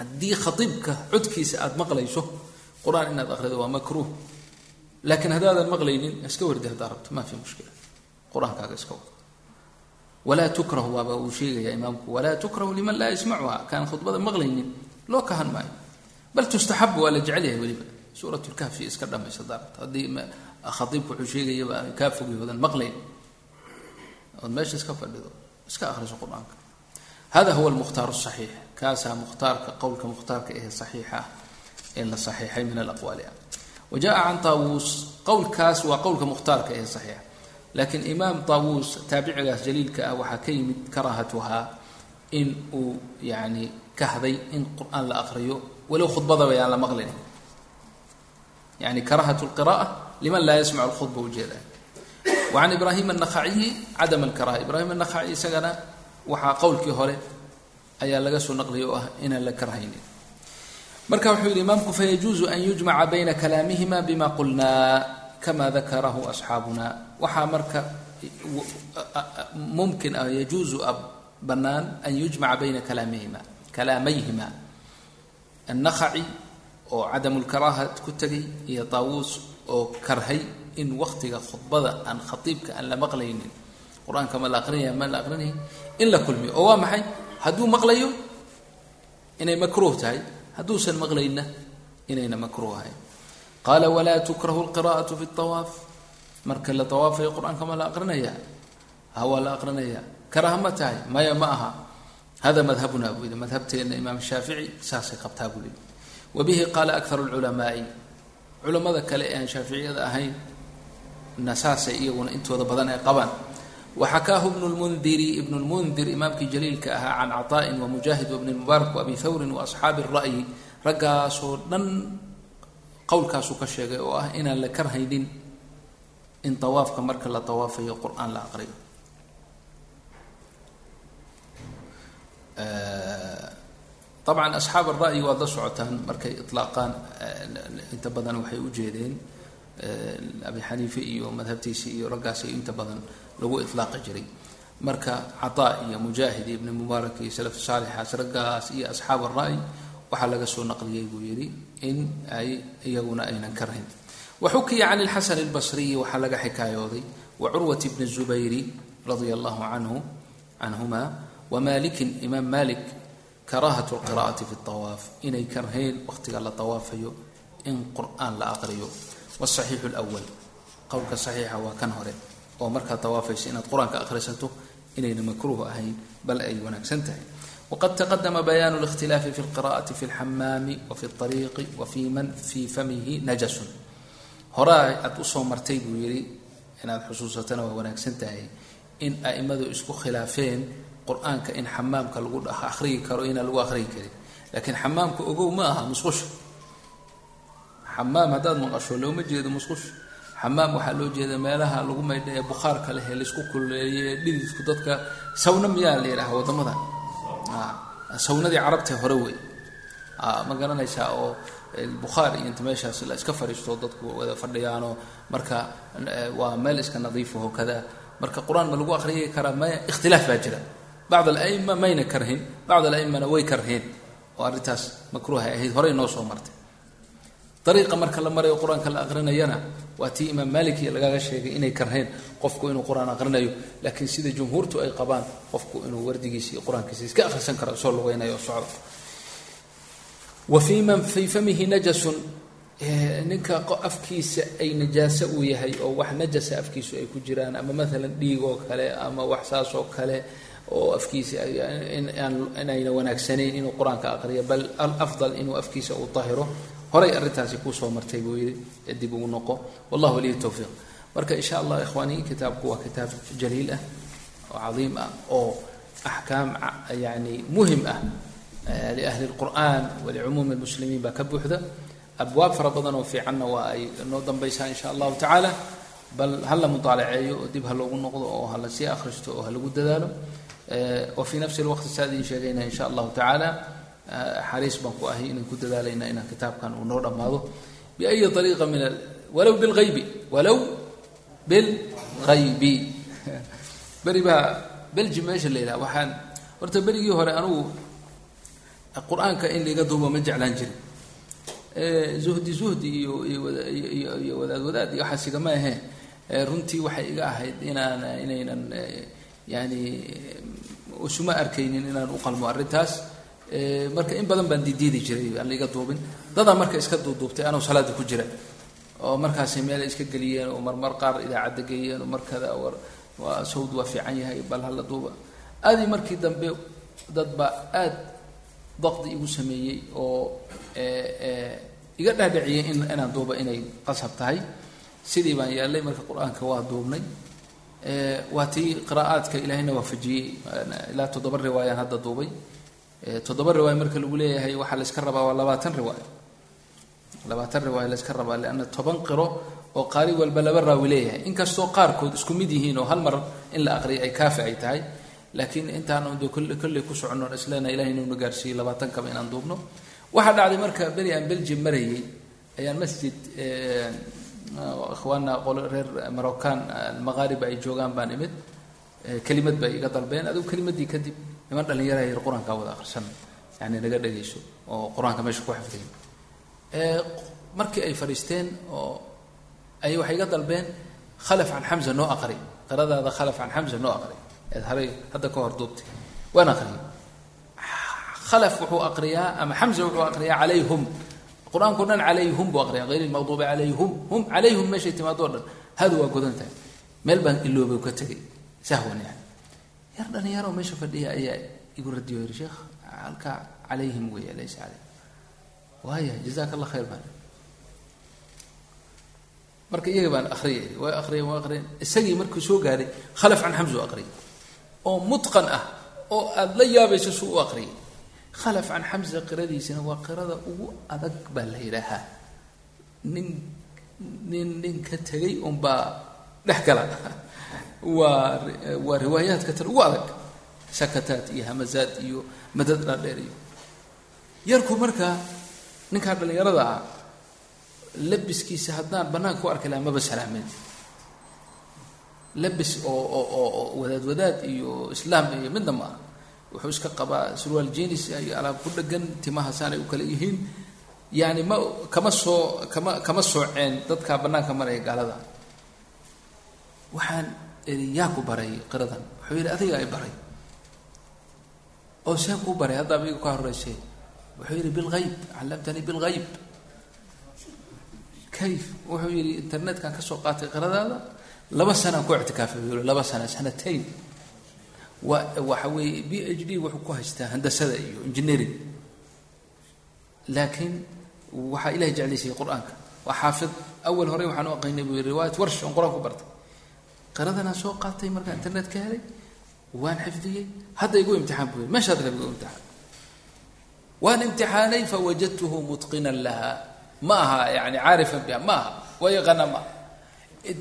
Haddii khaiibka codkiisa aada maqlayso qur'aan inaad akhrido waa makruuh. Laakiin haddaadan maqlaynin iska wardi haddaa rabto maa fi mushkila. Qur'aankaaga iska wad walaa tukrahu waaba uu sheegayaa imaamku. Walaa tukrahu liman laa yasmacuha kaan khudbada maqlaynin. Loo kahan maayo bal tustaxabu waa la jecel yahay weliba suurat iska dhamaysa haddaa rabto haddii khaiibku wuxuu sheegayaba kaa fogyoodan maqlayn. Ood meesha iska fadhido iska akhriso qur'aanka. Hada huwa almukhtaar saxiix kaasaa mukhtaarka qowlka mukhtaarka ee saxiixa ah ee la saxiixay min alaqwaali ah. Wa jaa can taawuus qowlkaas waa qowlka mukhtaarka ee saxiixa laakiin imaam taawuus taabicigaas jaliilka ah waxaa ka yimid karaahatuhaa in uu yani kahday in qur'aan la aqriyo walow khudbadaba yaan la maqlin yani karaahatu lqira'a liman laa yasmacu lkhudba ujeeda wa ibraahim annakhaciyi cadam alkaraha ibraahim annakhaci isagana waxaa qowlkii hore ayaa laga soo naqliyay oo ah inaan la karhaynin marka wuxuu yidhi imaamku fayajuuzu an yujmaca bayna kalaamihima bima qulnaa kama dakarahu asxaabuna waxaa marka mumkin ah yajuuzu bannaan an yujmaca bayna kalaamihima kalaamayhima annakhaci oo cadamu lkaraaha ku tegay iyo taawuus oo karhay in waktiga khudbada aan khatiibka aan la maqlaynin. Qur'aanka ma la aqrinaya ma la aqrinaya in la kulmiyo oo waa maxay? Hadduu maqlayo inay makruuh tahay. Hadduusan maqlayna inayna makruuh ahayn. Qaala walaa tukrahu lqira'atu fi tawaaf marka la tawaafayo qur'aanka ma la aqrinaya? Ha waa la aqrinaya. Karaha ma tahay? Maya ma aha. Hada madhabuna buu yidhi. Madhabteena imaam shaafici saasay qabtaa buu yidhi. Wa bihi qaala akharu lculamaai culamada kale ee aan shaaficiyada ahayn na saasay iyaguna intooda badan ay qabaan. Waxakaahu ibnu lmundiri ibnu lmundir imaamkii jaliilka ahaa can caطaa'in wamujaahid wabni mubaarak waabi thawrin waasxaabi ra'yi raggaasoo dhan qowlkaasuu ka sheegay oo ah inaan la karhaynin in tawaafka marka la tawaafayo qur'aan la aqriyo. Dabcan asxaab ara'yi waad la socotaan markay ilaaqaan inta badan waxay u jeedeen abi xaniife iyo madhabtiisi iyo raggaas inta badan lagu ilaaqi jiray. Marka cataa iyo mujaahid ibni mubaarak iyo salaf saalixaas raggaas iyo asxaab ara'y waxaa laga soo naqliyey buu yidhi in ay iyaguna aynan karhayn waxukiya can ilxasan albasriyi waxaa laga xikaayooday wa curwat bni zubayri radia allahu canhu canhuma wamalikin imaam malik karaahatu lqira'ati fi tawaaf inay karhayn waqtiga la tawaafayo in qur-aan la aqriyo wsaxiixu lwal qowlka saxiixa waa kan hore oo markaad tawaafayso inaad qur-aanka akhrisato inayna makruuh ahayn bal ay wanaagsan tahay waqad taqadama bayaanu اlاkhtilaafi fi اlqira'ati fi اlxamaami wafi اطariiqi wafi man fii famihi najasun horaa aad u soo martay buu yidhi inaad xusuusatana waa wanaagsan tahay in a'immadu isku khilaafeen qur'aanka in xamaamka lagu akhriyi karo inaan lagu akhriyi karin. Laakiin xamaamka ogow ma aha musqusha xamaam haddaad maqasho looma jeedo musqush. Xamaam waxaa loo jeeda meelaha lagu maydha ee bukhaarka leh ee la isku kululeeye ee dhididku dadka sawna miyaa la yidhaha waddamada sawnadii carabtee hore wey. Ma garanaysaa oo bukhaar iyo inta meeshaas iska fadhiisto dadku wada fadhiyaanoo marka waa meel iska nadiifaho kada. Marka qur'aan ma lagu akhriyi karaa maya ikhtilaaf baa jira. Bacd alaima mayna karhin bacd alaimana way karheen oo arrintaas makruuhay ahayd horey noo soo martay. Ariiqa marka la marayo qur'aanka la aqrinayana waa tii imaam malikiya lagaga sheegay inay karheen qofku inuu qur'aan aqrinayo laakiin sida jumhuurtu ay qabaan qofku inuu wardigiisa iyo qur'aankiisa iska akhrisan karo soo lugeynayo oo wa fii man fii famihi najasun ninka afkiisa ay najaaso uu yahay oo wax najasa afkiisu ay ku jiraan ama maalan dhiig oo kale ama wax saas kale oo afkiisa inayna wanaagsanayn inuu qur'aanka aqriyo bal alafdal inuu afkiisa uu tahiro horay arrintaasi kuusoo martay buu yidhi dib ugu noqo. Wallah waliy towfiiq marka insha allah ikhwaani kitaabku waa kitaab jaliil ah oo cadiim ah oo axkaam yani muhiim ah liahli اlqur'an walicumuumi اlmuslimiin baa ka buuxda abwaab fara badan oo fiicanna waa ay noo dambaysaa in sha allahu tacaala bal ha la mudaalaceeyo oo dib ha loogu noqdo oo ha la sii akhristo oo ha lagu dadaalo wa fii nafsi lwaqti saa idin sheegayna in sha allahu tacaala xariis baan ku ahay inaan ku dadaalayna inaan kitaabkan uu noo dhammaado biayi ariiqa min walow bilghaybi walow bilghaybi beri baa belgi meesha la yidhaha waxaan horta berigii hore anugu qur'aanka in laiga duubo ma jeclaan jirin. Zuhdi zuhdi iyo iyo iyo wadaad wadaad iyo waxaas igama ahee. Runtii waxay iga ahayd inaan inaynan yani isuma arkaynin inaan u qalmo arrintaas. Marka in badan baan didiidi jiray aan laiga duubin. Dadaa marka iska duuduubtay anuu salaada ku jira. Oo markaasay meel iska geliyeen oo marmar qaar idaacadda geeyeen oo markada sawd waa fiican yahay bal hala duuba. Aadii markii dambe dad baa aad daqdi igu sameeyey oo iga dhaadhiciyey in inaan duuba inay qasab tahay. Sidii baan yeelay marka qur'aanka waa duubnay. Waa tii qiraa'aadka ilaahayna waafajiyey. Ilaa toddoba riwaayaan hadda duubay. Toddoba riwaaya marka lagu leeyahay waxaa la yska rabaa waa labaatan riwaaya labaatan riwaaya la yska rabaa leanna toban qiro oo qaari walba laba raawi leeyahay. Inkastoo qaarkood isku mid yihiin oo hal mar in la aqriya ay kaafi ay tahay laakiin intaan de kolley ku soconno islena ilahay inuuna gaarsiiyey labaatan kaba inaan duubno. Waxaa dhacday marka beri aan belgium marayay ayaan masjid ikhwaana qolo reer maroccan almaqaariba ay joogaan baan imid. Kelimad bay iga dalbeen. Adigu kelimadii kadib niman dhalinyara yar qur'aankaa wada akhrisan yani naga dhegayso oo qur'aanka meesha ku xifdiyin markii ay fadhiisteen oo ay waxay iga dalbeen khalaf can xamza noo aqri qiradaada khalaf can xamza noo aqri eed haray hadda ka hor duubtay waan aqriyay khalaf wuxuu aqriyaa ama xamza wuxuu aqriyaa calayhum. Qur'aankao dhan calayhum buu aqriyaa hayr ilmaqduubi calayhum. Hum calayhum meeshay timaado dhan. Hadu waa godan tahay. Meel baan iloobay ka tegay sahwan yani yar dhalinyaro meesha fadhiya ayaa igu radiyo yiri sheekh halkaa calayhim weeye laysa calayhim. Waaya jazaka allah khayr baan. Marka iyaga baan akriyay waa akriyay waa akriyay isagii markuu soo gaaray khalaf can xamza u oo mutqan ah oo aada la yaabayso suu u aqriyay khalaf can xamza qiradiisina waa qirada ugu adag baa la yidhaahaa nin nin nin ka tegay unbaa dhex gala. Waa waa riwaayaadka tan ugu adag. Sakataad iyo hamazaad iyo madad dhaadheer iyo yarku markaa ninkaa dhallinyarada ah labiskiisa haddaan banaanka ku arki lahaa maba salaameen labis oo oo wadaad wadaad iyo islaam iyo midna ma ah wuxuu iska qabaa surwaal jenis iyo alaab ku dhegan timaha saanay u kale yihiin. Yani ma kama soo kama kama sooceen dadkaa banaanka maraya gaalada. Waxaan yaa ku baray qiradan wuxuu yidhi adiga ay baray. Oo see kuu baray haddaaba iga ka horeysay wuxuu yidhi bilgayb callamtanii bilgayb kayf wuxuu yidhi internetkan ka soo qaatay qiradaada laba sanaan ku ictikaafay yuli laba sana sanatayn waa waxa weeye b h d wuxuu ku haystaa handasada iyo engineering. Laakiin waxaa ilahay jeclaysayay qur'aanka. Waa xaafid awal hore waxaan u aqaynay buu yii riwaayat warsh on qur'aan ku bartay. Qiradanaan soo qaatay markaan internet ka helay waan xifdiyey. Hadda igu imtixaan buu yiri meeshaad rab igu imtixaan. Waan imtixaanay fawajadtuhu mutqinan laha. Ma aha yani caarifan biha ma aha waa yaqaana ma aha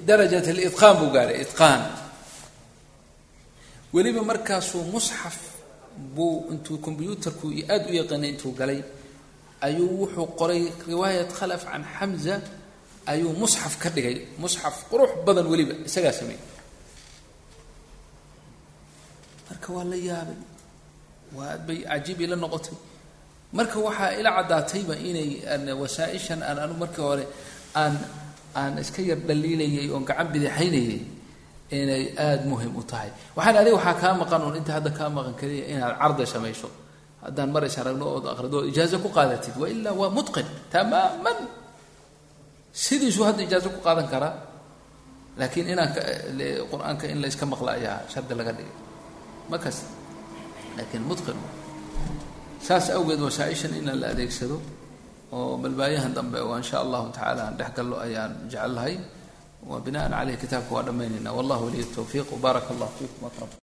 darajat lidqaan buu gaaray idqaan weliba markaasuu musxaf buu intuu combyuutarku aada u yaqaanay intuu galay ayuu wuxuu qoray riwaayat khalaf can xamza ayuu musxaf ka dhigay. Musxaf qurux badan weliba isagaa sameeyey. Marka waa la yaabay waa aad bay cajiib ila noqotay. Marka waxaa ila caddaatayba inay wasaaishan aan anu markii hore aan aan iska yar dhaliilayay oon gacan bidixaynayay inay aada muhiim u tahay. Waxaan adiga waxaa kaa maqan un inta hadda kaa maqan kaliya inaad cardi samayso haddaan mar is aragno ood aqrido ood ijaazo ku qaadatid wa ilaa waa mutqin tamaaman. Sidiisuu hadda ijaazo ku qaadan karaa laakiin inaan qur'aanka in la iska maqla ayaa shardi laga dhigay. Makas laakiin mutqin. Saas awgeed wasaaishan inaan la adeegsado oo balbaayahan dambe oo in sha allahu tacala aan dhex gallo ayaan jecel lahay wa binaan caleyh kitaabka waa dhammaynayna wallah waliy tawfiiq. Wbaaraka allah fiikum akrab